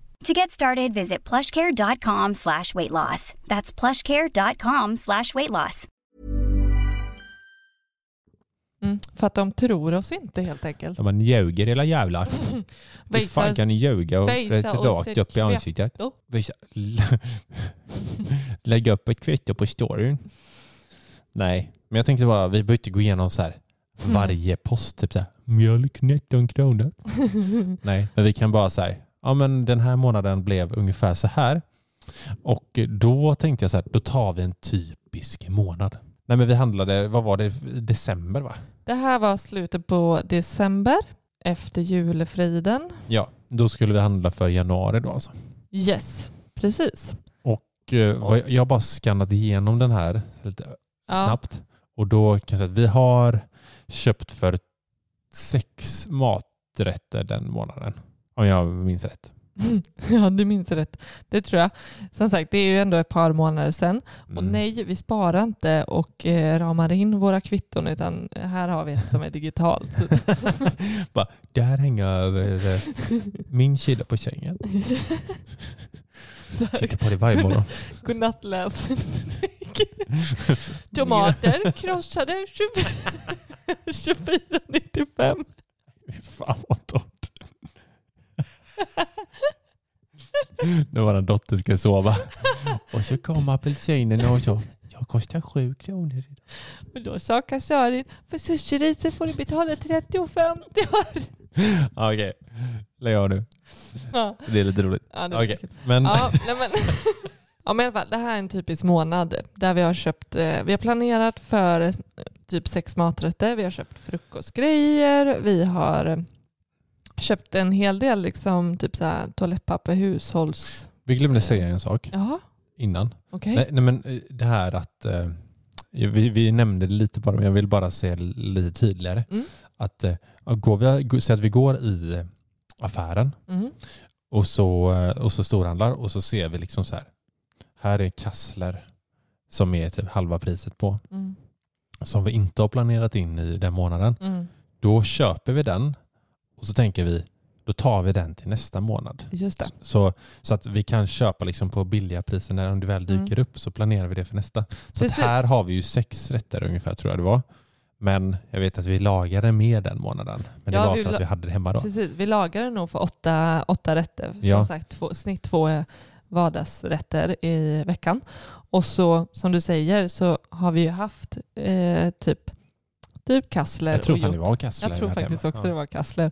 S4: To get started, visit plushcare.com slash weight loss. That's plushcare.com slash weight loss.
S1: Mm, för att de tror oss inte helt enkelt.
S2: Ja, man ljuger hela jävlar. Hur fan kan ni ljuga och rätt rakt upp i ansiktet? Visa, lägga upp ett kvitto på storyn. Nej, men jag tänkte bara, vi behöver inte gå igenom så här
S1: Mm.
S2: varje post. Typ så här, mjölk 19 kronor. Nej, men vi kan bara säga, ja men den här månaden blev ungefär så här. Och då tänkte jag så här, då tar vi en typisk månad. Nej men vi handlade, vad var det, i december va?
S1: Det här var slutet på december efter julefriden.
S2: Ja, då skulle vi handla för januari då alltså.
S1: Yes, precis.
S2: Och eh, jag har bara skannat igenom den här lite
S1: Ja.
S2: snabbt. Och då kan jag säga att vi har köpt för sex maträtter den månaden. Om jag minns rätt.
S1: Ja, du minns rätt. Det tror jag. Som sagt, det är ju ändå ett par månader sedan. Och
S2: Mm.
S1: nej, vi sparar inte och eh, ramar in våra kvitton utan här har vi ett som är digitalt.
S2: bara, det här hänger över eh, min kille på sängen. Tittar på det varje morgon.
S1: Godnattläs. Tomater krossade 24,95.
S2: Fy Fan vad. När vår dotter ska sova. Och så kommer apelsinen och så. Jag kostar sju kronor idag.
S1: Och då sa kassören, för sushiriset får du betala 30,50 öre.
S2: Ja, Okej, lägg av nu.
S1: Ja,
S2: Det är lite roligt.
S1: ja, kul.
S2: men
S1: Ja, men, ja, men i alla fall, det här är en typisk månad där vi har köpt, eh, vi har planerat för eh, typ sex maträtter, vi har köpt frukostgrejer, vi har eh, köpt en hel del liksom, typ så här, toalettpapper, hushålls...
S2: vi glömde säga en sak
S1: Jaha,
S2: innan.
S1: okej.
S2: Nej, nej men eh, det här att eh, vi, vi nämnde det lite bara, men jag vill bara säga lite tydligare.
S1: Mm.
S2: Att eh, går vi, säg att vi går i eh, affären
S1: Mm.
S2: och så, eh, och så storhandlar och så ser vi liksom så här. Här är kassler som är typ halva priset på.
S1: Mm.
S2: Som vi inte har planerat in i den månaden.
S1: Mm.
S2: Då köper vi den och så tänker vi, då tar vi den till nästa månad.
S1: Just det.
S2: Så, så att vi kan köpa liksom på billiga priser när det väl dyker
S1: Mm.
S2: upp så planerar vi det för nästa. Så här har vi ju sex rätter ungefär tror jag det var. Men jag vet att vi lagade mer den månaden. Men
S1: Ja,
S2: det var för att vi hade det hemma då.
S1: Precis, vi lagade nog för åtta, åtta rätter. Som
S2: Ja.
S1: sagt, två, snitt två vardagsrätter i veckan. Och så, som du säger, så har vi ju haft eh, typ, typ kassler.
S2: Jag tror fan det var kassler
S1: Jag tror faktiskt
S2: hemma.
S1: också
S2: Ja.
S1: det var kassler.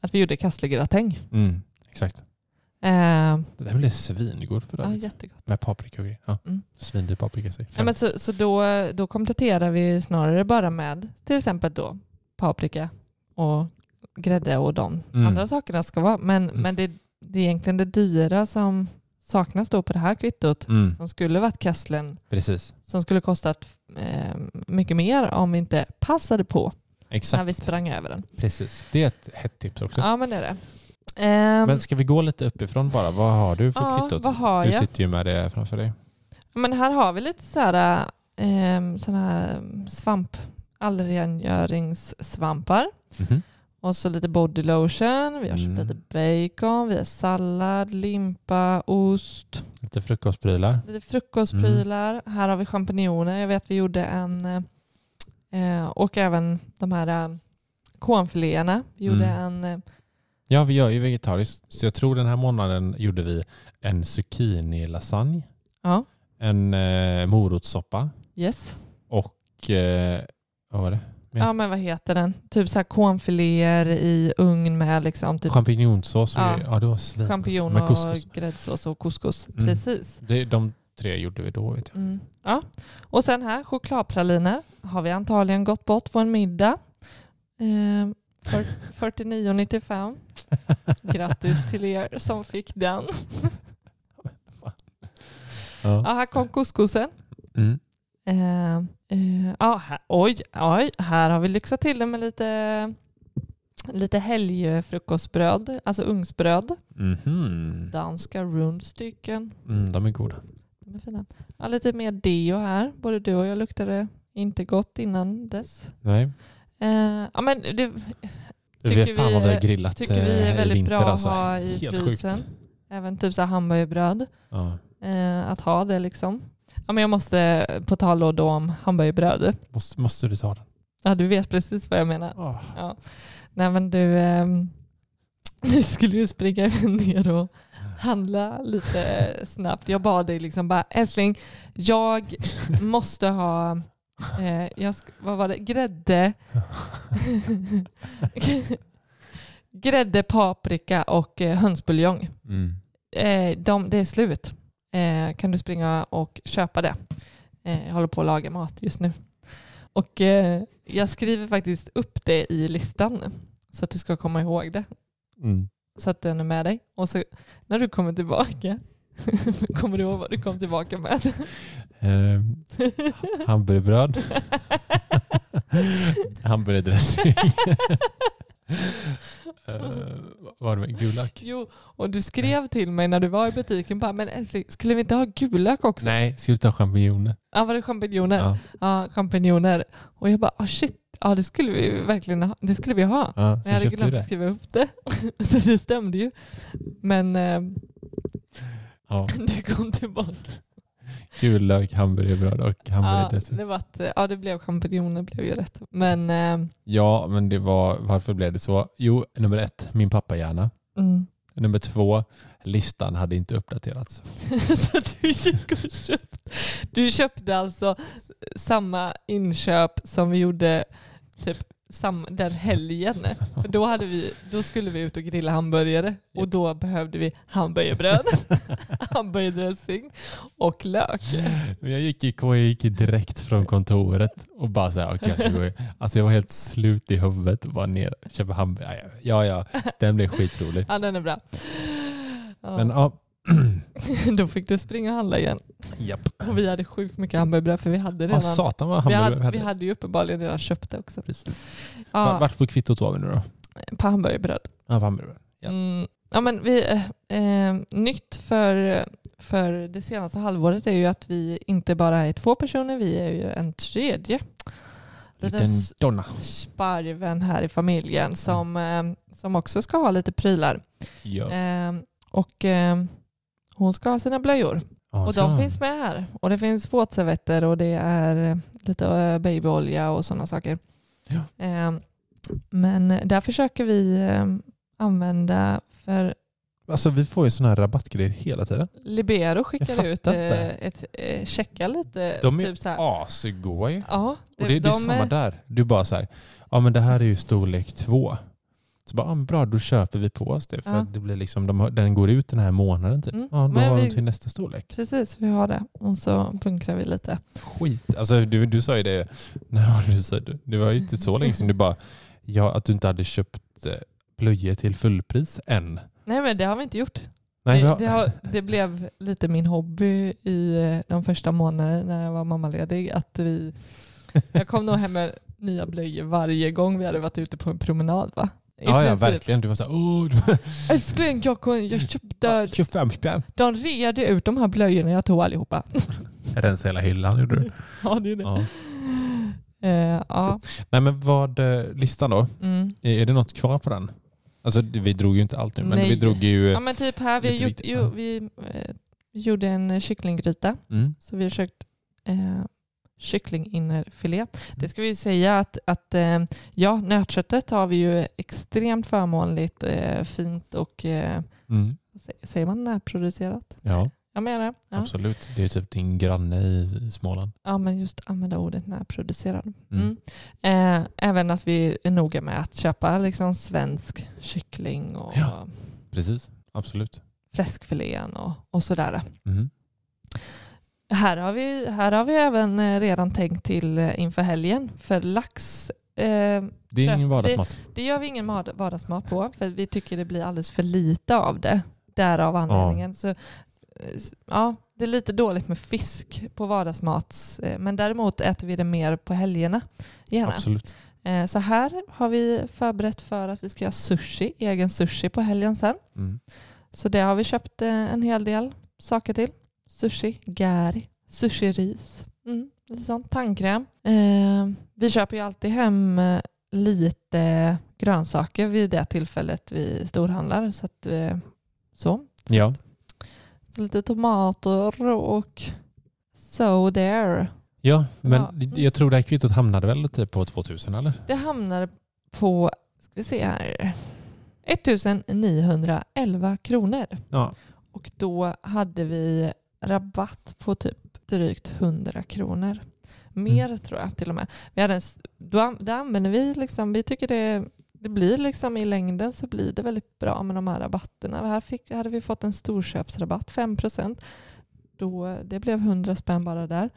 S1: Att vi gjorde kasslergratäng.
S2: Mm, exakt.
S1: Eh,
S2: Det där blev svingod för
S1: ja,
S2: övrigt.
S1: jättegott.
S2: Med grejer. Ja.
S1: Mm.
S2: Svindyr paprika. säg.
S1: Ja, men så så då, då kompletterar vi snarare bara med till exempel då paprika och grädde och de
S2: Mm.
S1: andra sakerna ska vara. Men,
S2: Mm.
S1: men det, det är egentligen det dyra som saknas då på det här kvittot
S2: Mm,
S1: som skulle varit kasslen
S2: precis.
S1: som skulle kostat eh, mycket mer om vi inte passade på när
S2: Exakt.
S1: vi sprang över den.
S2: Precis. Det är ett hett tips också.
S1: Ja men det är det. Ehm,
S2: Men ska vi gå lite uppifrån bara? Vad har du för
S1: ja,
S2: kvittot?
S1: vad har
S2: Du
S1: jag?
S2: sitter ju med det framför dig.
S1: Men här har vi lite så här, eh, såna här svamp, allrengöringssvampar.
S2: Mhm.
S1: Och så lite body lotion, vi har köpt
S2: Mm.
S1: lite bacon, vi har sallad, limpa, ost,
S2: Lite frukostprylar.
S1: lite frukostprylar.
S2: Mm.
S1: Här har vi champinjoner. Jag vet vi gjorde en, eh, och även de här eh, kornfiléerna. Vi gjorde
S2: Mm.
S1: en, eh,
S2: Ja, vi gör ju vegetariskt. Så jag tror den här månaden gjorde vi en zucchini-lasagne,
S1: ja,
S2: en eh, morotssoppa
S1: yes.
S2: och eh, vad var det? Ja.
S1: Ja men vad heter den? Typ så här kornfiléer i ugn med liksom typ
S2: Champinjonsås.
S1: Ja.
S2: ja, det var svingott.
S1: champinjoner
S2: Med
S1: och
S2: couscous.
S1: gräddsås och couscous.
S2: Mm.
S1: Precis.
S2: Det, de tre gjorde vi då vet jag.
S1: Mm. Ja. Och sen här, chokladpraliner har vi antagligen gått bort på en middag. Eh, för 49,95. Grattis till er som fick den.
S2: Ja.
S1: Ja, här kom couscousen.
S2: Mm.
S1: Eh, eh, här, oj, oj, här har vi lyxat till det med lite, lite helgfrukostbröd, alltså ugnsbröd.
S2: Mhm.
S1: Danska rundstycken.
S2: Mm, de är goda.
S1: De är fina. Ja, lite mer deo här. Både du och jag luktade inte gott innan dess.
S2: Nej.
S1: Eh, ja, men det
S2: Vi
S1: Tycker
S2: vet fan vad vi har grillat
S1: tycker vi är
S2: eh, i
S1: väldigt
S2: vinter
S1: bra
S2: alltså.
S1: att ha i
S2: Helt
S1: frysen.
S2: sjukt.
S1: Även typ så hamburgerbröd.
S2: Ja.
S1: Eh, att ha det liksom. Ja, men jag måste, på tal då om hamburgerbröd.
S2: Måste, måste du ta den?
S1: Ja, du vet precis vad jag menar.
S2: Oh.
S1: Ja. Nej men du, ehm, du skulle ju springa ner och handla lite snabbt. Jag bad dig liksom bara, älskling, jag måste ha, eh, jag vad var det, grädde, grädde, paprika och eh, hönsbuljong.
S2: Mm.
S1: Eh, de, det är slut. Eh, kan du springa och köpa det? Eh, jag håller på att laga mat just nu. Och eh, jag skriver faktiskt upp det i listan så att du ska komma ihåg det.
S2: Mm.
S1: Så att den är med dig. Och så när du kommer tillbaka, kommer du ihåg vad du kom tillbaka med?
S2: Eh, hamburgerbröd. Hamburgerdressing. uh, vad var det med? Gulak?
S1: jo, och du skrev till mig när du var i butiken bara, men älskling, skulle vi inte ha gulak också?
S2: Nej, ska du ta champinjoner?
S1: Ja, var det champinjoner?
S2: Ja.
S1: Ja, champinjoner. Och jag bara, oh shit, ja det skulle vi verkligen ha. Det skulle vi ha.
S2: Ja,
S1: Men jag hade glömt att skriva upp det. Så det stämde ju. Men eh,
S2: Ja.
S1: du kom tillbaka.
S2: Gul lök, hamburgerbröd och
S1: Ja
S2: hamburgerdressing.
S1: det, var att, ja, det blev champinjoner, blev ju rätt. Men eh,
S2: Ja, men det var, varför blev det så? Jo, nummer ett, min pappa gärna.
S1: mm.
S2: Nummer två, listan hade inte uppdaterats.
S1: Så du gick och köpte. Du köpte alltså samma inköp som vi gjorde typ sam, den helgen. För då, hade vi, då skulle vi ut och grilla hamburgare och då behövde vi hamburgerbröd, hamburgerdressing och lök.
S2: Men jag gick, jag gick direkt från kontoret och bara så här, okej, jag gå alltså jag var helt slut i huvudet och bara ner och köpa hamburgare. Ja, ja, den blev skitrolig.
S1: Ja, den är bra.
S2: Men ja,
S1: då fick du springa och handla igen.
S2: japp.
S1: Och vi hade sjukt mycket hamburgerbröd för vi hade redan,
S2: Ja, satan vad
S1: vi
S2: hamburgare
S1: hade,
S2: vi
S1: vi
S2: hade.
S1: hade ju uppenbarligen redan köpt det också.
S2: Precis.
S1: Ja,
S2: Vart på kvittot var vi nu då?
S1: på hamburgerbröd.
S2: Ja, på hamburgare. Ja.
S1: Mm. Ja, men vi, eh, eh, nytt för, för det senaste halvåret är ju att vi inte bara är två personer, vi är ju en tredje. Liten
S2: Liten donna.
S1: sparven här i familjen som, eh, som också ska ha lite prylar.
S2: Ja.
S1: Eh, och eh, hon ska ha sina blöjor.
S2: Ja,
S1: Och de finns med här. Och det finns våtservetter och det är lite eh, babyolja och sådana saker.
S2: Ja.
S1: Eh, men där försöker vi eh, använda, för
S2: Alltså vi får ju sådana här rabattgrejer hela tiden.
S1: Libero skickar ut eh, ett eh, checka lite.
S2: De är
S1: typ så här.
S2: asgoa ju.
S1: Ja,
S2: Och det, det är
S1: de
S2: samma där. Du bara så här, ja men det här är ju storlek två. Så bara, ah, bra då köper vi på oss det. För
S1: Ja.
S2: det blir liksom, de, har- den går ut den här månaden typ.
S1: Mm,
S2: Ja, då
S1: men
S2: har
S1: vi-
S2: de till nästa storlek.
S1: Precis, vi har det. Och så bunkrar vi lite.
S2: Skit. Alltså du, du sa ju det, nej, du, sa, det det var ju inte så länge sedan du bara, ja att du inte hade köpt eh, blöjor till fullpris än.
S1: Nej men det har vi inte gjort.
S2: Nej,
S1: det, det, har, det blev lite min hobby i eh, de första månaderna när jag var mammaledig. Att vi, jag kom nog hem med nya blöjor varje gång vi hade varit ute på en promenad. Va?
S2: Ja, ja verkligen. Du var såhär, åh, du-
S1: Älskling, jag, kom- jag köpte...
S2: 25 spänn.
S1: De reade ut de här blöjorna, jag tog allihopa.
S2: Rensa hela hyllan gjorde du.
S1: ja, det är det.
S2: Ja.
S1: Eh, ja.
S2: Nej men vad, eh, listan då?
S1: Mm.
S2: Är, det något kvar på den? Alltså vi drog ju inte allt nu, men
S1: Nej.
S2: vi drog ju...
S1: ja men typ här, vi, gjort,
S2: ja.
S1: vi eh, gjorde en kycklinggryta.
S2: Mm.
S1: Så vi har köpt eh, kycklinginnerfilé.
S2: Mm.
S1: Det ska vi ju säga att, att eh, ja, nötköttet har vi ju extremt förmånligt, eh, fint och eh,
S2: Mm.
S1: säger, man närproducerat?
S2: Ja,
S1: Jag menar det. Ja.
S2: absolut. Det är typ din granne i Småland.
S1: ja, men just använda ordet närproducerad.
S2: Mm.
S1: Mm. Även att vi är noga med att köpa liksom svensk kyckling och
S2: Ja. Precis, absolut.
S1: fläskfilén och, och sådär.
S2: Mm.
S1: Här har vi, här har vi även eh, redan tänkt till eh, inför helgen. För lax, eh,
S2: Det är ingen vardagsmat.
S1: det gör vi ingen vardagsmat på. För vi tycker det blir alldeles för lite av det. Därav anledningen. Så, eh, ja, det är lite dåligt med fisk på vardagsmat. eh, Men däremot äter vi det mer på helgerna. Gärna.
S2: Absolut.
S1: Eh, Så här har vi förberett för att vi ska göra sushi, egen sushi på helgen sen.
S2: Mm.
S1: Så det har vi köpt en hel del saker till. Sushi, gari, sushi-ris, mm, lite sånt, tandkräm. Eh, vi köper ju alltid hem eh, lite grönsaker vid det tillfället vi storhandlar. Så, att, eh, så.
S2: Ja.
S1: så lite tomater och so there.
S2: ja, men
S1: Ja. Mm.
S2: jag tror det här kvittot hamnade väl typ på 2000 eller?
S1: Det hamnar på, ska vi se här, 1911 kronor.
S2: Ja.
S1: Och då hade vi rabatt på typ drygt 100 kronor. Mer
S2: Mm.
S1: tror jag till och med. Vi hade en, då, då använder vi liksom, vi tycker det, det blir liksom i längden så blir det väldigt bra med de här rabatterna. Här fick, hade vi fått en storköpsrabatt, 5% Då Det blev 100 spänn bara där.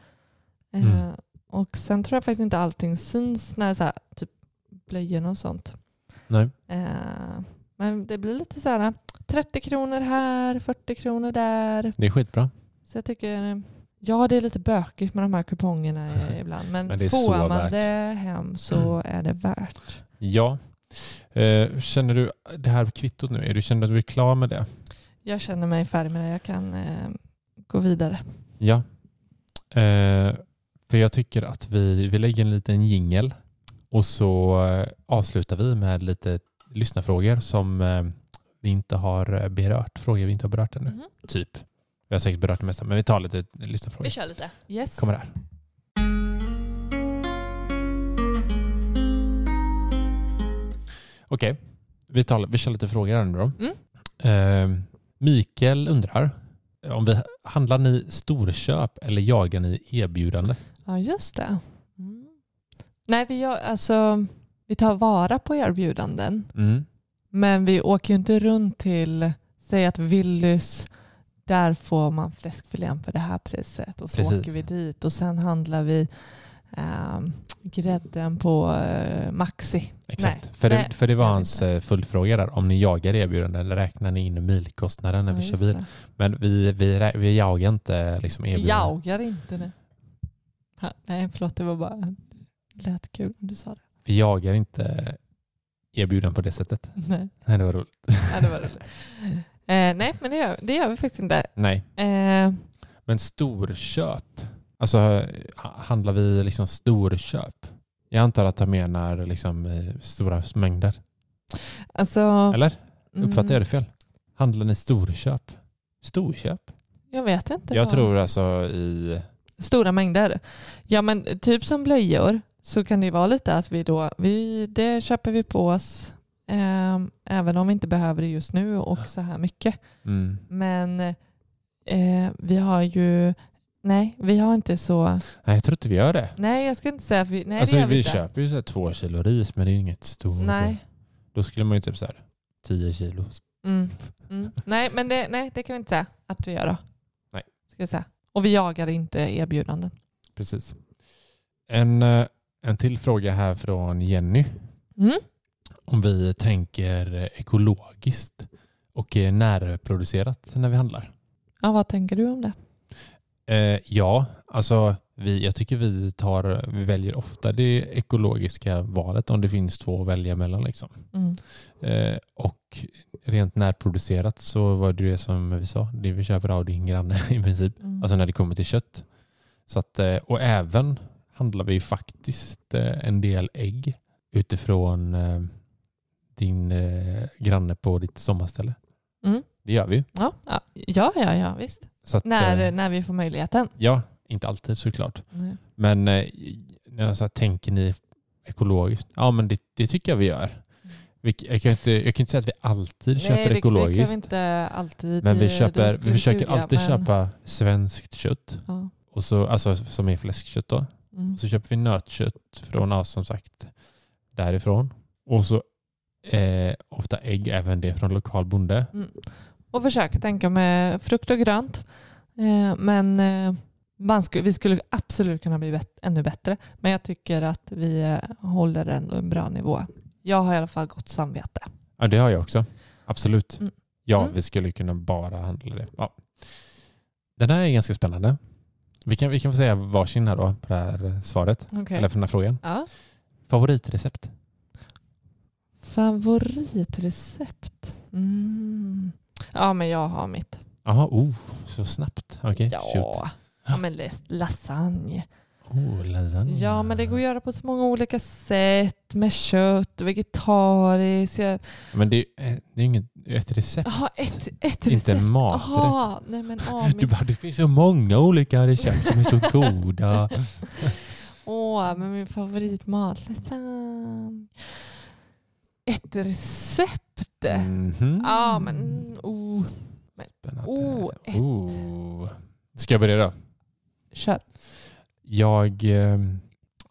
S2: Mm.
S1: Eh, och sen tror jag faktiskt inte allting syns när så här, typ blöjorna och sånt.
S2: Nej.
S1: Eh, men det blir lite så här 30 kronor här, 40 kronor där.
S2: Det är skitbra.
S1: Så jag tycker, ja det är lite bökigt med de här kupongerna ibland. Men,
S2: Men
S1: får man
S2: värt.
S1: det hem så är det värt.
S2: Ja. Eh, känner du det här kvittot nu, är du, känner du att du är klar med det?
S1: Jag känner mig färdig med det. Jag kan eh, gå vidare.
S2: Ja. Eh, för jag tycker att vi, vi lägger en liten jingel och så eh, avslutar vi med lite lyssnarfrågor som eh, vi inte har berört. Frågor vi inte har berört ännu.
S1: Mhm.
S2: Typ. Vi har säkert berört det mesta, men vi tar lite lyssnarfrågor.
S1: kör lite. Yes.
S2: Kommer här. Okej, vi, tar- vi kör lite frågor här nu då.
S1: Mm.
S2: Eh, Mikael undrar, om vi, handlar ni storköp eller jagar ni erbjudande?
S1: Ja, just det. Mm. Nej, vi, gör, alltså, vi tar vara på erbjudanden.
S2: Mm.
S1: Men vi åker ju inte runt till, säg att Willys, där får man fläskfilén för det här priset. Och så
S2: Precis.
S1: åker vi dit och sen handlar vi ehm, grädden på eh, Maxi.
S2: Exakt.
S1: Nej,
S2: för, det, för det var hans eh, följdfråga där. Om ni jagar erbjudande eller räknar ni in milkostnaden när
S1: Ja,
S2: vi kör bil?
S1: det.
S2: Men vi, vi, vi jagar inte liksom erbjudanden.
S1: jagar inte nu. Ha, nej, förlåt, det var bara det lät kul när du sa det.
S2: Vi jagar inte erbjudanden på det sättet.
S1: Nej,
S2: Nej, det var roligt.
S1: ja, det var roligt. Eh, nej, men det gör, det gör vi faktiskt inte.
S2: Nej.
S1: Eh,
S2: Men storköp, alltså ha- handlar vi liksom storköp? Jag antar att han menar liksom eh, stora mängder.
S1: alltså,
S2: Eller? Uppfattar
S1: mm,
S2: jag det fel? Handlar ni storköp? Storköp?
S1: Jag vet inte.
S2: Jag
S1: vad-
S2: tror alltså i...
S1: Stora mängder. Ja men typ som blöjor så kan det ju vara lite att vi då, vi, det köper vi på oss eh, även om vi inte behöver det just nu och så här mycket.
S2: Mm.
S1: Men eh, vi har ju, nej vi har inte så,
S2: Nej, jag tror inte vi gör det.
S1: nej jag ska inte säga, vi, nej
S2: alltså,
S1: vi,
S2: vi köper ju så här två kilo ris men det är ju inget stort.
S1: Nej.
S2: Då skulle man ju typ så här 10 kilo.
S1: Mm. Mm. Nej, men det, nej, det kan vi inte säga att vi gör då.
S2: Nej.
S1: Ska jag säga. Och vi jagar inte erbjudanden.
S2: Precis. En, eh, en till fråga här från Jenny.
S1: Mm.
S2: Om vi tänker ekologiskt och eh, närproducerat när vi handlar.
S1: Ja, vad tänker du om det?
S2: Eh, ja, alltså vi, jag tycker vi, tar, vi väljer ofta det ekologiska valet om det finns två att välja mellan. Liksom.
S1: Mm.
S2: Eh, och rent närproducerat så var det det som vi sa, det vi köper av din granne i princip.
S1: Mm.
S2: Alltså när det kommer till kött. Så att, eh, och även handlar vi faktiskt eh, en del ägg utifrån din eh, granne på ditt sommarställe.
S1: Mm.
S2: Det gör vi.
S1: Ja, ja, ja, ja, ja visst.
S2: Att,
S1: När,
S2: eh,
S1: när vi får möjligheten.
S2: ja, inte alltid såklart.
S1: Nej.
S2: Men eh, när jag så här, tänker ni ekologiskt? Ja, men det, det tycker jag vi gör. Vi, jag, kan inte, jag kan inte säga att vi alltid köper
S1: Nej, det,
S2: ekologiskt.
S1: det kan vi inte alltid.
S2: men vi,
S1: eh,
S2: köper, vi försöker
S1: ljuga,
S2: alltid
S1: men-
S2: köpa svenskt kött.
S1: Ja.
S2: Och så, alltså, som är fläskkött då.
S1: Mm.
S2: Så köper vi nötkött från, ja, som sagt, därifrån. Och så eh, ofta ägg, även det från lokal bonde.
S1: Mm. Och försöka tänka med frukt och grönt. Eh, men eh, skulle, vi skulle absolut kunna bli bet- ännu bättre. Men jag tycker att vi eh, håller ändå en bra nivå. Jag har i alla fall gott samvete.
S2: Ja, det har jag också. Absolut.
S1: Mm.
S2: Ja,
S1: Mm.
S2: vi skulle kunna bara handla det. Ja. Den här är ganska spännande. Vi kan, vi kan få säga varsin här då på det här svaret.
S1: Okay.
S2: Eller för den här frågan.
S1: Ja.
S2: Favoritrecept?
S1: Favoritrecept? Mm. Ja, men jag har mitt.
S2: Jaha, oh, så snabbt. Okej, shoot.
S1: Ja, ja men las- lasagne.
S2: Oh, lasagne.
S1: Ja, men det går att göra på så många olika sätt. Med kött, vegetariskt. Jag...
S2: Men det, är- det är inget ett recept.
S1: Jaha, ett, ett
S2: Inte
S1: recept.
S2: en maträtt.
S1: Jaha, nej men
S2: Du
S1: min...
S2: bara, det finns så många olika recept som är så goda.
S1: Åh, men min favoritmat. Lasagne. Ett recept?
S2: Mhm.
S1: Ja, men... Oh.
S2: Spännande.
S1: Oh, ett.
S2: Oh. Ska jag börja då?
S1: Kör.
S2: Jag eh,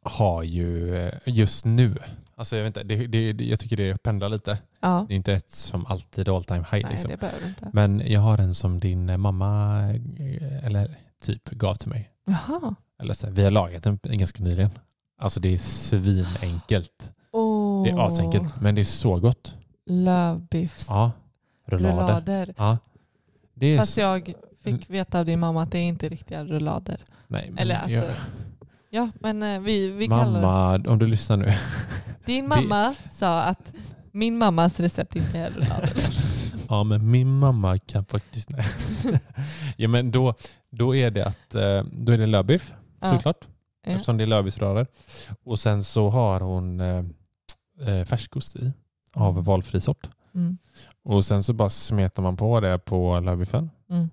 S2: har ju eh, just nu, alltså jag, vet inte, det, det, det, jag tycker det pendlar lite.
S1: Ja.
S2: Det är inte ett som alltid all time high.
S1: Nej,
S2: liksom.
S1: det behöver inte.
S2: Men jag har en som din mamma eh, eller typ gav till mig.
S1: Jaha.
S2: Eller så vi har lagat den ganska nyligen. Alltså det är svinenkelt. Det är asenkelt, men det är så gott.
S1: Lövbiffs.
S2: Ja. Rullader.
S1: Rullader.
S2: Ja. Det är
S1: Fast jag fick veta av din mamma att det är inte riktiga rullader.
S2: nej, men
S1: Eller alltså,
S2: jag,
S1: ja men eh, vi, vi kallar det.
S2: mamma, om du lyssnar nu.
S1: Din mamma sa att min mammas recept inte är rullader.
S2: Ja, men min mamma kan faktiskt... Nej. ja, men då, då är det att eh, då är det lövbiff
S1: Ja.
S2: såklart.
S1: Ja.
S2: Eftersom det är lövbiffsrörer. Och sen så har hon eh, färskost i av valfri sort.
S1: Mm.
S2: Och sen så bara smetar man på det på lövbiffen.
S1: Mm.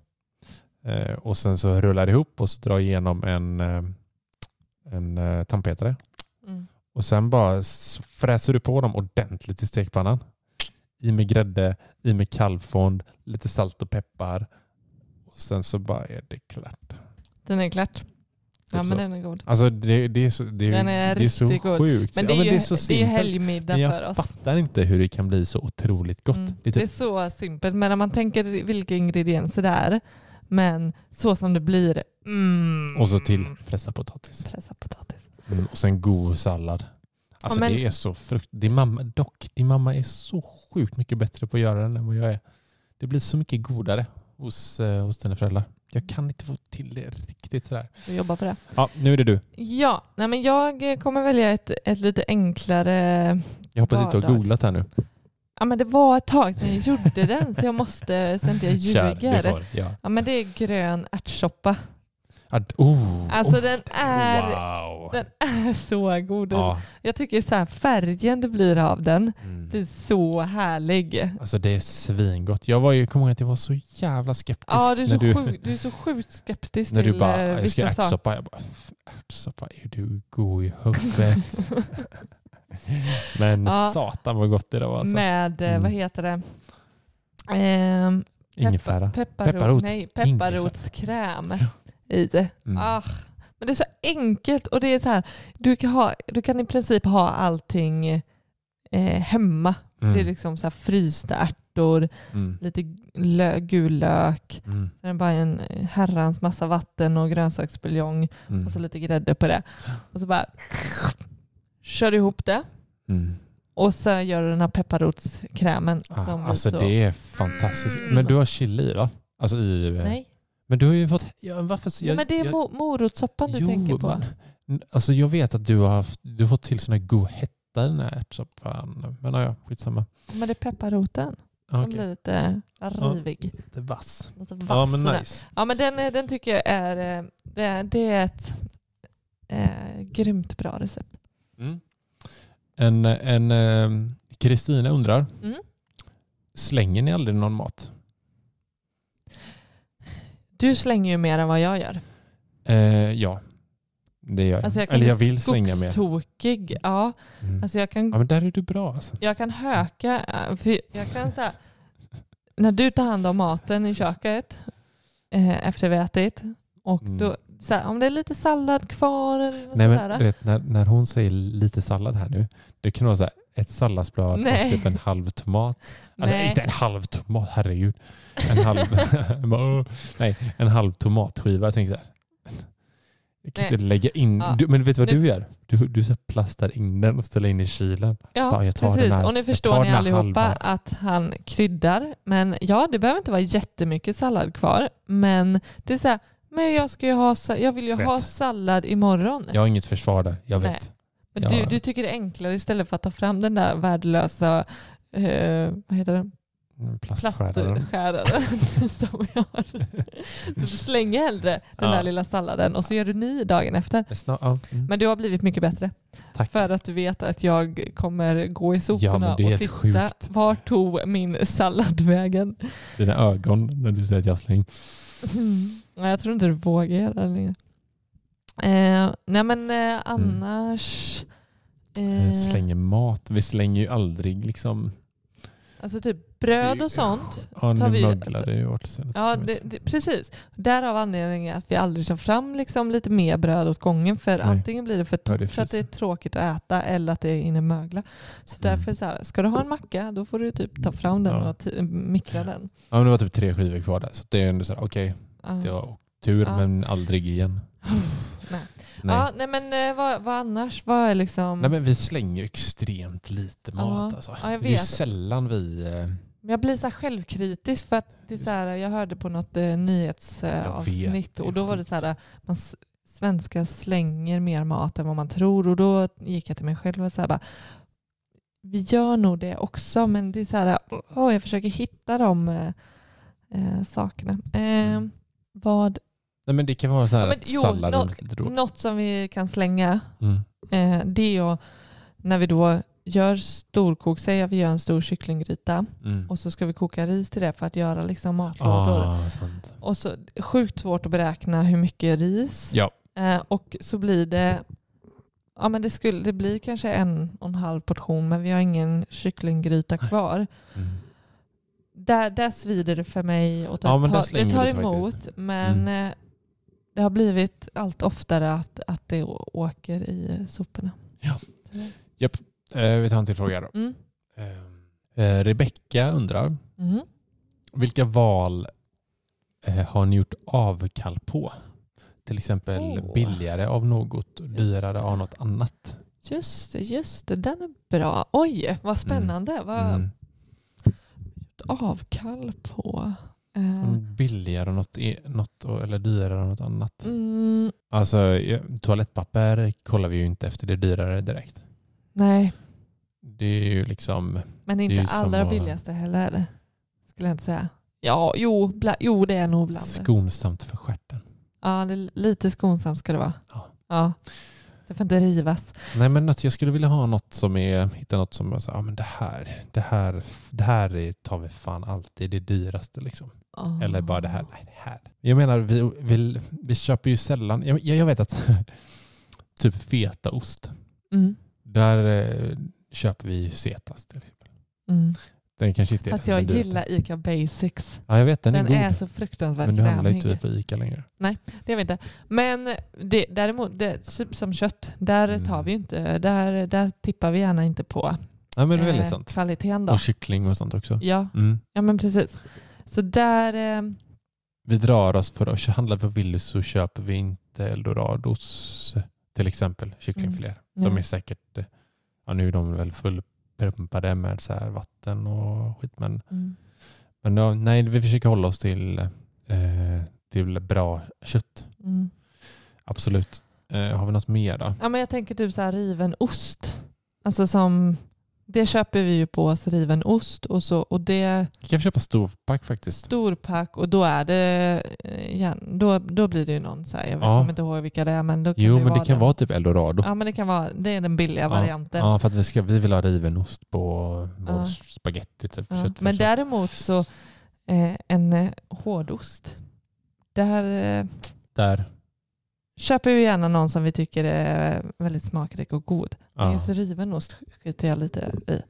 S2: Eh, och sen så rullar det ihop och så drar igenom en, eh, en eh, tandpetare.
S1: Mm.
S2: Och sen bara fräser du på dem ordentligt i stekpannan. I med grädde, i med kalvfond, lite salt och peppar. Och sen så bara är det klart.
S1: Den är klart. Ja
S2: Typ
S1: men den är god.
S2: Alltså det, det är så, det,
S1: Den är
S2: det är så
S1: god.
S2: sjukt.
S1: Men det
S2: ja,
S1: är,
S2: men
S1: ju,
S2: det är så
S1: det är helgmiddag
S2: Men
S1: för
S2: jag
S1: oss.
S2: fattar inte hur det kan bli så otroligt gott.
S1: Mm.
S2: Det är
S1: Det är
S2: typ,
S1: så simpelt. Men när man tänker vilka ingredienser det är. Men så som det blir. Mm.
S2: och så till pressad potatis.
S1: Pressa potatis.
S2: Mm, och sen god sallad. Alltså
S1: Ja, men-
S2: det är så frukt. Din mamma, dock, din mamma är så sjukt mycket bättre på att göra den än vad jag är. Det blir så mycket godare hos, eh, hos dina föräldrar. Jag kan inte få till det riktigt sådär.
S1: Vi jobbar på det.
S2: Ja, nu är det du.
S1: Ja, nej men jag kommer välja ett, ett lite enklare...
S2: Jag hoppas inte du har
S1: Vardag.
S2: googlat här nu.
S1: Ja men det var ett tag sedan jag gjorde den så jag måste, så inte jag
S2: Kör, du
S1: ljuger.
S2: får. Ja.
S1: Ja men det är grön ärtsoppa.
S2: Ad, oh,
S1: Alltså
S2: oh,
S1: den är,
S2: wow.
S1: den är så god.
S2: Ja.
S1: Jag tycker så här, färgen det blir av den,
S2: Mm.
S1: blir så härlig.
S2: Alltså det är svingott. Jag var ju, kommer ihåg att jag var så jävla skeptisk.
S1: Ja, du är, så
S2: du,
S1: sjukt, du är så sjukt skeptisk
S2: när
S1: till
S2: du bara,
S1: eh,
S2: jag ska ärtsoppa. Jag bara, ärtsoppa, är du god i huvudet? Men
S1: Ja.
S2: satan vad gott det där var alltså.
S1: Med, eh,
S2: Mm.
S1: vad heter det? Ehm,
S2: Ingefära.
S1: Pepparrot,
S2: Pepparrot.
S1: Nej, pepparrotskräm i det.
S2: Mm.
S1: Ah, men det är så enkelt och det är så här, du kan, ha, du kan i princip ha allting eh, hemma.
S2: Mm.
S1: Det är liksom så här frysta ärtor,
S2: Mm.
S1: lite lö, gul lök,
S2: Mm.
S1: sen bara en herrans massa vatten och grönsaksbuljong
S2: Mm.
S1: och så lite grädde på det. Och så bara kör ihop det
S2: Mm.
S1: och så gör du den här pepparrotskrämen.
S2: Ah, alltså
S1: så...
S2: det är fantastiskt.
S1: Mm.
S2: Men du har chili va? Alltså i... eh,
S1: Nej,
S2: Men du har ju fått... Ja, varför,
S1: ja, men det är
S2: jag,
S1: mo- morotssoppan du
S2: jo,
S1: tänker på.
S2: men- Alltså jag vet att du har, haft, du har fått till sån här god hetta i den här ärtsoppan. Men ja, skitsamma.
S1: Men det är pepparroten.
S2: Ah,
S1: Den blir lite rivig.
S2: Lite vass.
S1: Lite vass
S2: Ja men nice.
S1: Ja men den, den tycker jag är, eh, det, det är ett eh, grymt bra recept.
S2: Mm. En, en ehm, Kristina undrar,
S1: Mm.
S2: slänger ni aldrig någon mat?
S1: Du slänger ju mer än vad jag gör.
S2: Eh, ja, det gör jag.
S1: Alltså jag
S2: Eller jag vill slänga mer.
S1: skogstokig. Ja,
S2: Mm.
S1: alltså jag kan,
S2: Ja men där är du bra alltså.
S1: jag kan höka. eh, jag kan så här, när du tar hand om maten i köket eh, efter vi ätit och
S2: Mm.
S1: då, så här, om det är lite sallad kvar eller
S2: Nej, men,
S1: sådär.
S2: du vet, när, när hon säger lite sallad här nu, det kan vara så här, ett salladsblad
S1: Nej.
S2: och typ en halv tomat. Alltså,
S1: Nej.
S2: inte en halv tomat, herregud. En halv, nej, en halv tomatskiva. Jag tänker så här. Jag kan
S1: Nej.
S2: inte lägga in,
S1: Ja.
S2: du, men vet du vad
S1: Nu-
S2: du gör? Du, du så plastar in den och ställer in i kylen.
S1: Ja,
S2: Bara, jag tar
S1: precis.
S2: den här-
S1: och nu förstår ni allihopa
S2: halva.
S1: att han kryddar. Men ja, det behöver inte vara jättemycket sallad kvar. Men det är så här, men jag, ska ju ha, jag vill ju ha
S2: Rätt.
S1: sallad imorgon.
S2: Jag har inget försvar där, jag
S1: Nej. Men
S2: Ja.
S1: du, du tycker det är enklare istället för att ta fram den där värdelösa eh, vad heter den?
S2: Mm, Plastskäraren.
S1: plastskäraren som jag har. Du slänger hellre den
S2: Ja.
S1: där lilla salladen och så gör du ny dagen efter.
S2: Ja, mm.
S1: Men du har blivit mycket bättre.
S2: Tack.
S1: För att du vet att jag kommer gå i
S2: Ja,
S1: soporna
S2: är
S1: och titta
S2: sjukt.
S1: vart tog min sallad vägen.
S2: Dina ögon när du säger att jag slänger.
S1: Nej, jag tror inte du vågar göra det längre. Eh, nej men eh, annars...
S2: Eh,
S1: Eh,
S2: Slänger mat. Vi slänger ju aldrig liksom...
S1: alltså typ bröd och sånt.
S2: Ja,
S1: tar
S2: nu
S1: vi-
S2: möglade
S1: alltså-
S2: det ju senaste
S1: Ja, det, det, precis. Därav anledningen att vi aldrig tar fram liksom lite mer bröd åt gången. För
S2: Nej.
S1: antingen blir det för
S2: Ja, det
S1: för att det är tråkigt att äta eller att det är inne mögla. Så
S2: Mm.
S1: därför så här, ska du ha en macka då får du typ ta fram den
S2: Ja.
S1: och mikra den.
S2: Ja, men det var typ tre skivor kvar där. Så det är ändå så här, okej,
S1: Ja.
S2: det var tur men aldrig igen.
S1: Nej.
S2: Nej.
S1: Ja, nej men eh, vad, vad annars? Vad är liksom...
S2: Nej men vi slänger extremt lite mat alltså.
S1: Ja, jag
S2: Det är
S1: vet.
S2: sällan vi... eh,
S1: Men Jag blir så här självkritisk för att det är så här, jag hörde på något eh, nyhetsavsnitt
S2: vet,
S1: och då var det så här, man, svenskar slänger mer mat än vad man tror och då gick jag till mig själv och så här bara, vi gör nog det också men det är så här, åh, jag försöker hitta de eh, eh, sakerna. Eh,
S2: Mm.
S1: Vad,
S2: Nej men det kan vara så här
S1: Ja, men
S2: att
S1: jo,
S2: sallad
S1: nå-
S2: är lite roligt.
S1: något som vi kan slänga
S2: Mm.
S1: eh, det är ju när vi då gör storkok, säg att vi gör en stor kycklinggryta
S2: Mm.
S1: och så ska vi koka ris till det för att göra liksom matlådor.
S2: Ah.
S1: Och så sjukt svårt att beräkna hur mycket ris.
S2: Ja.
S1: Eh, och så blir det, ja men det, skulle, det blir kanske en och en halv portion men vi har ingen kycklinggryta kvar.
S2: Mm.
S1: Där, där svider det för mig och det,
S2: Ja,
S1: tar, det tar emot
S2: faktiskt.
S1: men
S2: Mm.
S1: Det har blivit allt oftare att, att det åker i soporna.
S2: Ja.
S1: Det-
S2: Eh, vi tar en till fråga då.
S1: Mm.
S2: Eh, eh, Rebecka undrar,
S1: Mhm.
S2: vilka val eh, har ni gjort avkall på? Till exempel
S1: Åh.
S2: billigare av något och dyrare av något annat.
S1: Just det, just det. Den är bra. Oj, vad spännande. Vad
S2: Mm.
S1: avkall på.
S2: Mm, Billigare något, e- något eller dyrare av något annat.
S1: mm,
S2: Alltså ja, toalettpapper kollar vi ju inte efter det dyrare direkt.
S1: nej,
S2: Det är ju liksom,
S1: men
S2: är
S1: inte allra billigaste heller. Skulle jag inte säga. Ja, jo, bla, jo det är nog bland
S2: skonsamt för stjärten.
S1: Ja, det är lite skonsamt ska det vara.
S2: Ja.
S1: Ja. Det får inte rivas.
S2: Nej men något, jag skulle vilja ha något som är, hitta något som är så, ah, men det här, det här, det här är, tar vi fan alltid det dyraste liksom.
S1: Oh.
S2: Eller bara det här, nej det här. Jag menar vi, vi, vi köper ju sällan, jag, jag vet att typ fetaost,
S1: Mm.
S2: där eh, köper vi ju Zetas till exempel.
S1: Mm.
S2: Den kanske inte är
S1: Fast jag gillar ICA Basics.
S2: Ja jag vet, den,
S1: Den,
S2: är god.
S1: är så fruktansvärt
S2: men du handlar ju inte på Ica längre.
S1: Det vet jag inte. Men det, däremot, det, typ som kött, där
S2: Mm.
S1: tar vi inte, där, där tippar vi gärna inte på
S2: Ja men det är väldigt
S1: eh,
S2: sant.
S1: kvaliteten. Då.
S2: Och kyckling och sånt också.
S1: Ja,
S2: Mm.
S1: ja, men precis. Så där... Eh,
S2: Vi drar oss för att handla på Willys så köper vi inte Eldorados till exempel kycklingfiléer. De
S1: nej.
S2: är säkert, eh, ja nu är de väl fullpumpade med så vatten och skit men,
S1: mm.
S2: men ja, nej vi försöker hålla oss till, eh, till bra kött.
S1: Mm.
S2: Absolut. Eh, har vi något mer då?
S1: Ja, men jag tänker typ så här riven ost. Alltså som, det köper vi ju på oss, riven ost och, så, och det
S2: Vi kan köpa storpack faktiskt.
S1: storpack och då är det eh, igen, då, då blir det ju någon så här, jag
S2: Ja.
S1: kommer inte ihåg vilka det är men då kan
S2: Jo
S1: det
S2: men det kan
S1: den.
S2: vara typ Eldorado.
S1: Ja men det kan vara, det är den billiga varianten.
S2: Ja för att vi, ska, vi vill ha riven ost på vår
S1: Ja.
S2: spaghetti typ.
S1: Ja. Men däremot så eh, en eh, hårdost, där eh,
S2: Där.
S1: Köper vi gärna någon som vi tycker är väldigt smakrik och god. Men
S2: Ja.
S1: just riven ost skiter jag lite i.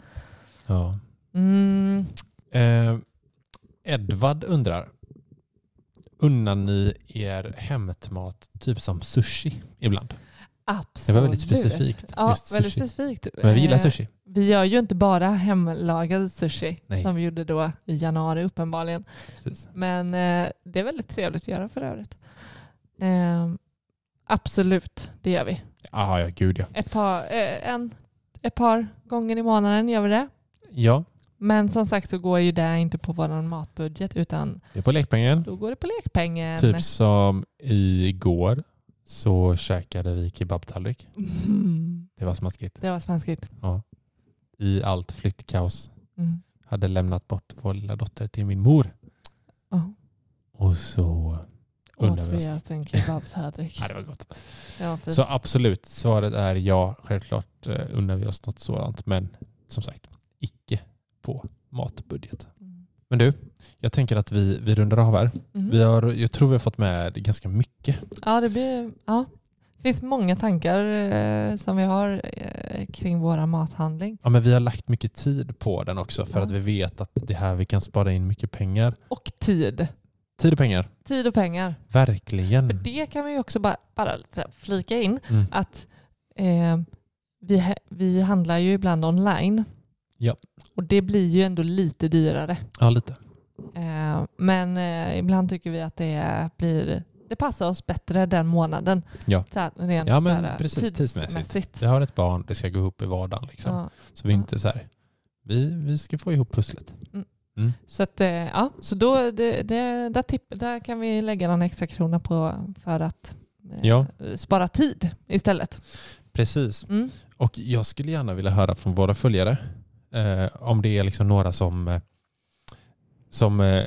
S2: ja.
S1: Mm,
S2: Eh, Edvard undrar. Unnar ni er hämtmat typ som sushi ibland?
S1: absolut.
S2: Det var väldigt specifikt.
S1: Ja, väldigt specifikt.
S2: Men vi gillar
S1: Eh,
S2: sushi.
S1: Vi gör ju inte bara hemlagad sushi
S2: Nej.
S1: som vi gjorde då i januari uppenbarligen.
S2: Precis.
S1: Men eh, det är väldigt trevligt att göra för övrigt. Eh, absolut, det gör vi.
S2: Ah, ja, gud ja.
S1: Ett par, eh, en, ett par gånger i månaden gör vi det.
S2: Ja,
S1: Men som sagt så går ju det inte på vår matbudget utan
S2: det är på lekpengen.
S1: då går det på lekpengen.
S2: Typ som igår så käkade vi kebabtallrik.
S1: Mm,
S2: Det var smaskigt.
S1: det var svenskigt.
S2: I allt flyttkaos.
S1: Mm.
S2: Hade lämnat bort vår lilla dotter till min mor.
S1: Ja.
S2: Och så
S1: Åt
S2: vi oss.
S1: en kebabtallrik.
S2: Ja, det var gott.
S1: Fint.
S2: Så absolut, svaret är ja. Självklart eh, unnar vi oss något sådant. Men som sagt, icke på matbudget.
S1: Mm.
S2: Men du, jag tänker att vi, vi rundar av här.
S1: Mm.
S2: Vi har, jag tror vi har fått med ganska mycket.
S1: Ja, det blir... Ja. Det finns många tankar eh, som vi har eh, kring våra mathandling.
S2: Ja, men vi har lagt mycket tid på den också för
S1: Ja.
S2: att vi vet att det här vi kan spara in mycket pengar.
S1: Och tid.
S2: Tid och pengar,
S1: Tid och pengar.
S2: verkligen.
S1: För det kan vi också bara, bara flika in
S2: Mm.
S1: att eh, vi, vi handlar ju ibland online.
S2: Ja.
S1: Och det blir ju ändå lite dyrare.
S2: Ja, lite.
S1: Eh, men eh, ibland tycker vi att det blir det passar oss bättre den månaden.
S2: Ja.
S1: Så här, rent
S2: Ja, men
S1: här,
S2: precis,
S1: tidsmässigt.
S2: Vi har ett barn, det ska gå ihop i vardagen. Liksom.
S1: Ja.
S2: Så vi är
S1: Ja.
S2: inte så här, vi, vi ska få ihop pusslet.
S1: Så, att, eh, ja, så då, det, det, där, tipp, där kan vi lägga någon extra krona på för att eh,
S2: Ja.
S1: spara tid istället.
S2: Precis.
S1: Mm.
S2: Och jag skulle gärna vilja höra från våra följare eh, om det är liksom några som, eh, som eh,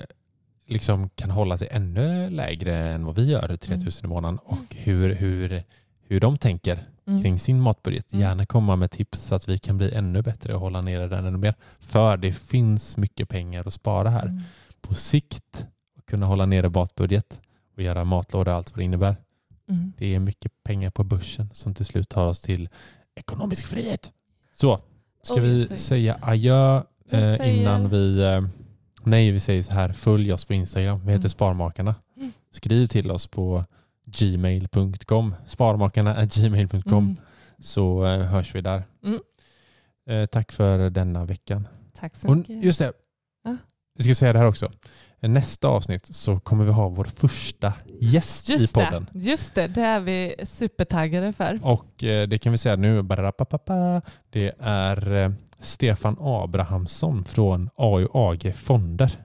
S2: liksom kan hålla sig ännu lägre än vad vi gör, 3000 i månaden, och hur, hur, hur de tänker
S1: Mm.
S2: kring sin matbudget.
S1: Mm.
S2: Gärna komma med tips så att vi kan bli ännu bättre och hålla nere den ännu mer. För det finns mycket pengar att spara här.
S1: Mm.
S2: På sikt, kunna hålla nere matbudget och göra matlådor och allt vad det innebär.
S1: Mm.
S2: Det är mycket pengar på börsen som till slut tar oss till ekonomisk frihet. Så, ska
S1: Oj,
S2: vi
S1: säg.
S2: säga adjö eh,
S1: säger-
S2: innan vi... Eh, nej, vi säger så här. Följ oss på Instagram. Vi heter
S1: Mm.
S2: Sparmakarna.
S1: Mm.
S2: Skriv till oss på gmail.com. Sparmakarna gmail.com.
S1: Mm.
S2: Så eh, hörs vi där.
S1: Mm.
S2: Eh, tack för denna veckan.
S1: Tack så
S2: Och
S1: mycket.
S2: just det.
S1: Ja.
S2: Vi ska säga det här också. Nästa avsnitt så kommer vi ha vår första gäst
S1: Just
S2: i podden.
S1: det, just det, det är vi supertaggade för.
S2: Och eh, det kan vi säga nu. Det är eh, Stefan Abrahamsson från AUAG Fonder.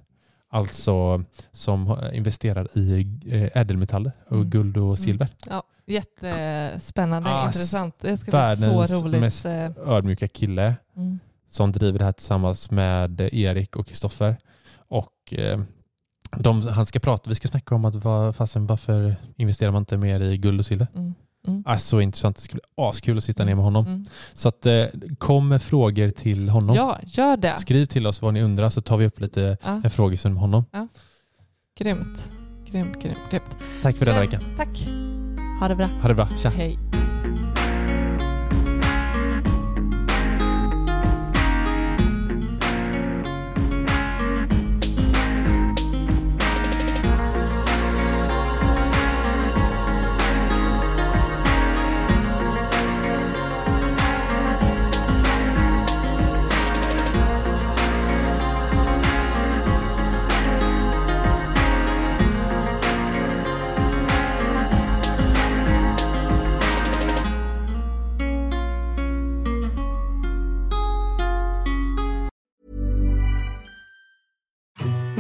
S2: Alltså som investerar i eh, ädelmetaller och
S1: Mm.
S2: guld och silver.
S1: Ja, jättespännande,
S2: Ah,
S1: intressant. Det ska bli så roligt.
S2: mest-
S1: eh,
S2: Ödmjuka kille
S1: Mm.
S2: som driver det här tillsammans med Erik och Kristoffer. Och eh, de, han ska prata, vi ska snacka om att vad, fasen, varför investerar man inte mer i guld och silver?
S1: Mm. Mm.
S2: Alltså så intressant. Det skulle bli askul att sitta ner med honom.
S1: Mm.
S2: Så att, eh, kom med frågor till honom.
S1: Ja, gör det.
S2: Skriv till oss vad ni undrar så tar vi upp lite
S1: Ja,
S2: en frågestund med honom.
S1: grymt. Grymt, grymt, grymt.
S2: Tack för denna veckan.
S1: Tack. Ha det bra.
S2: Ha det bra. Tja.
S1: Hej.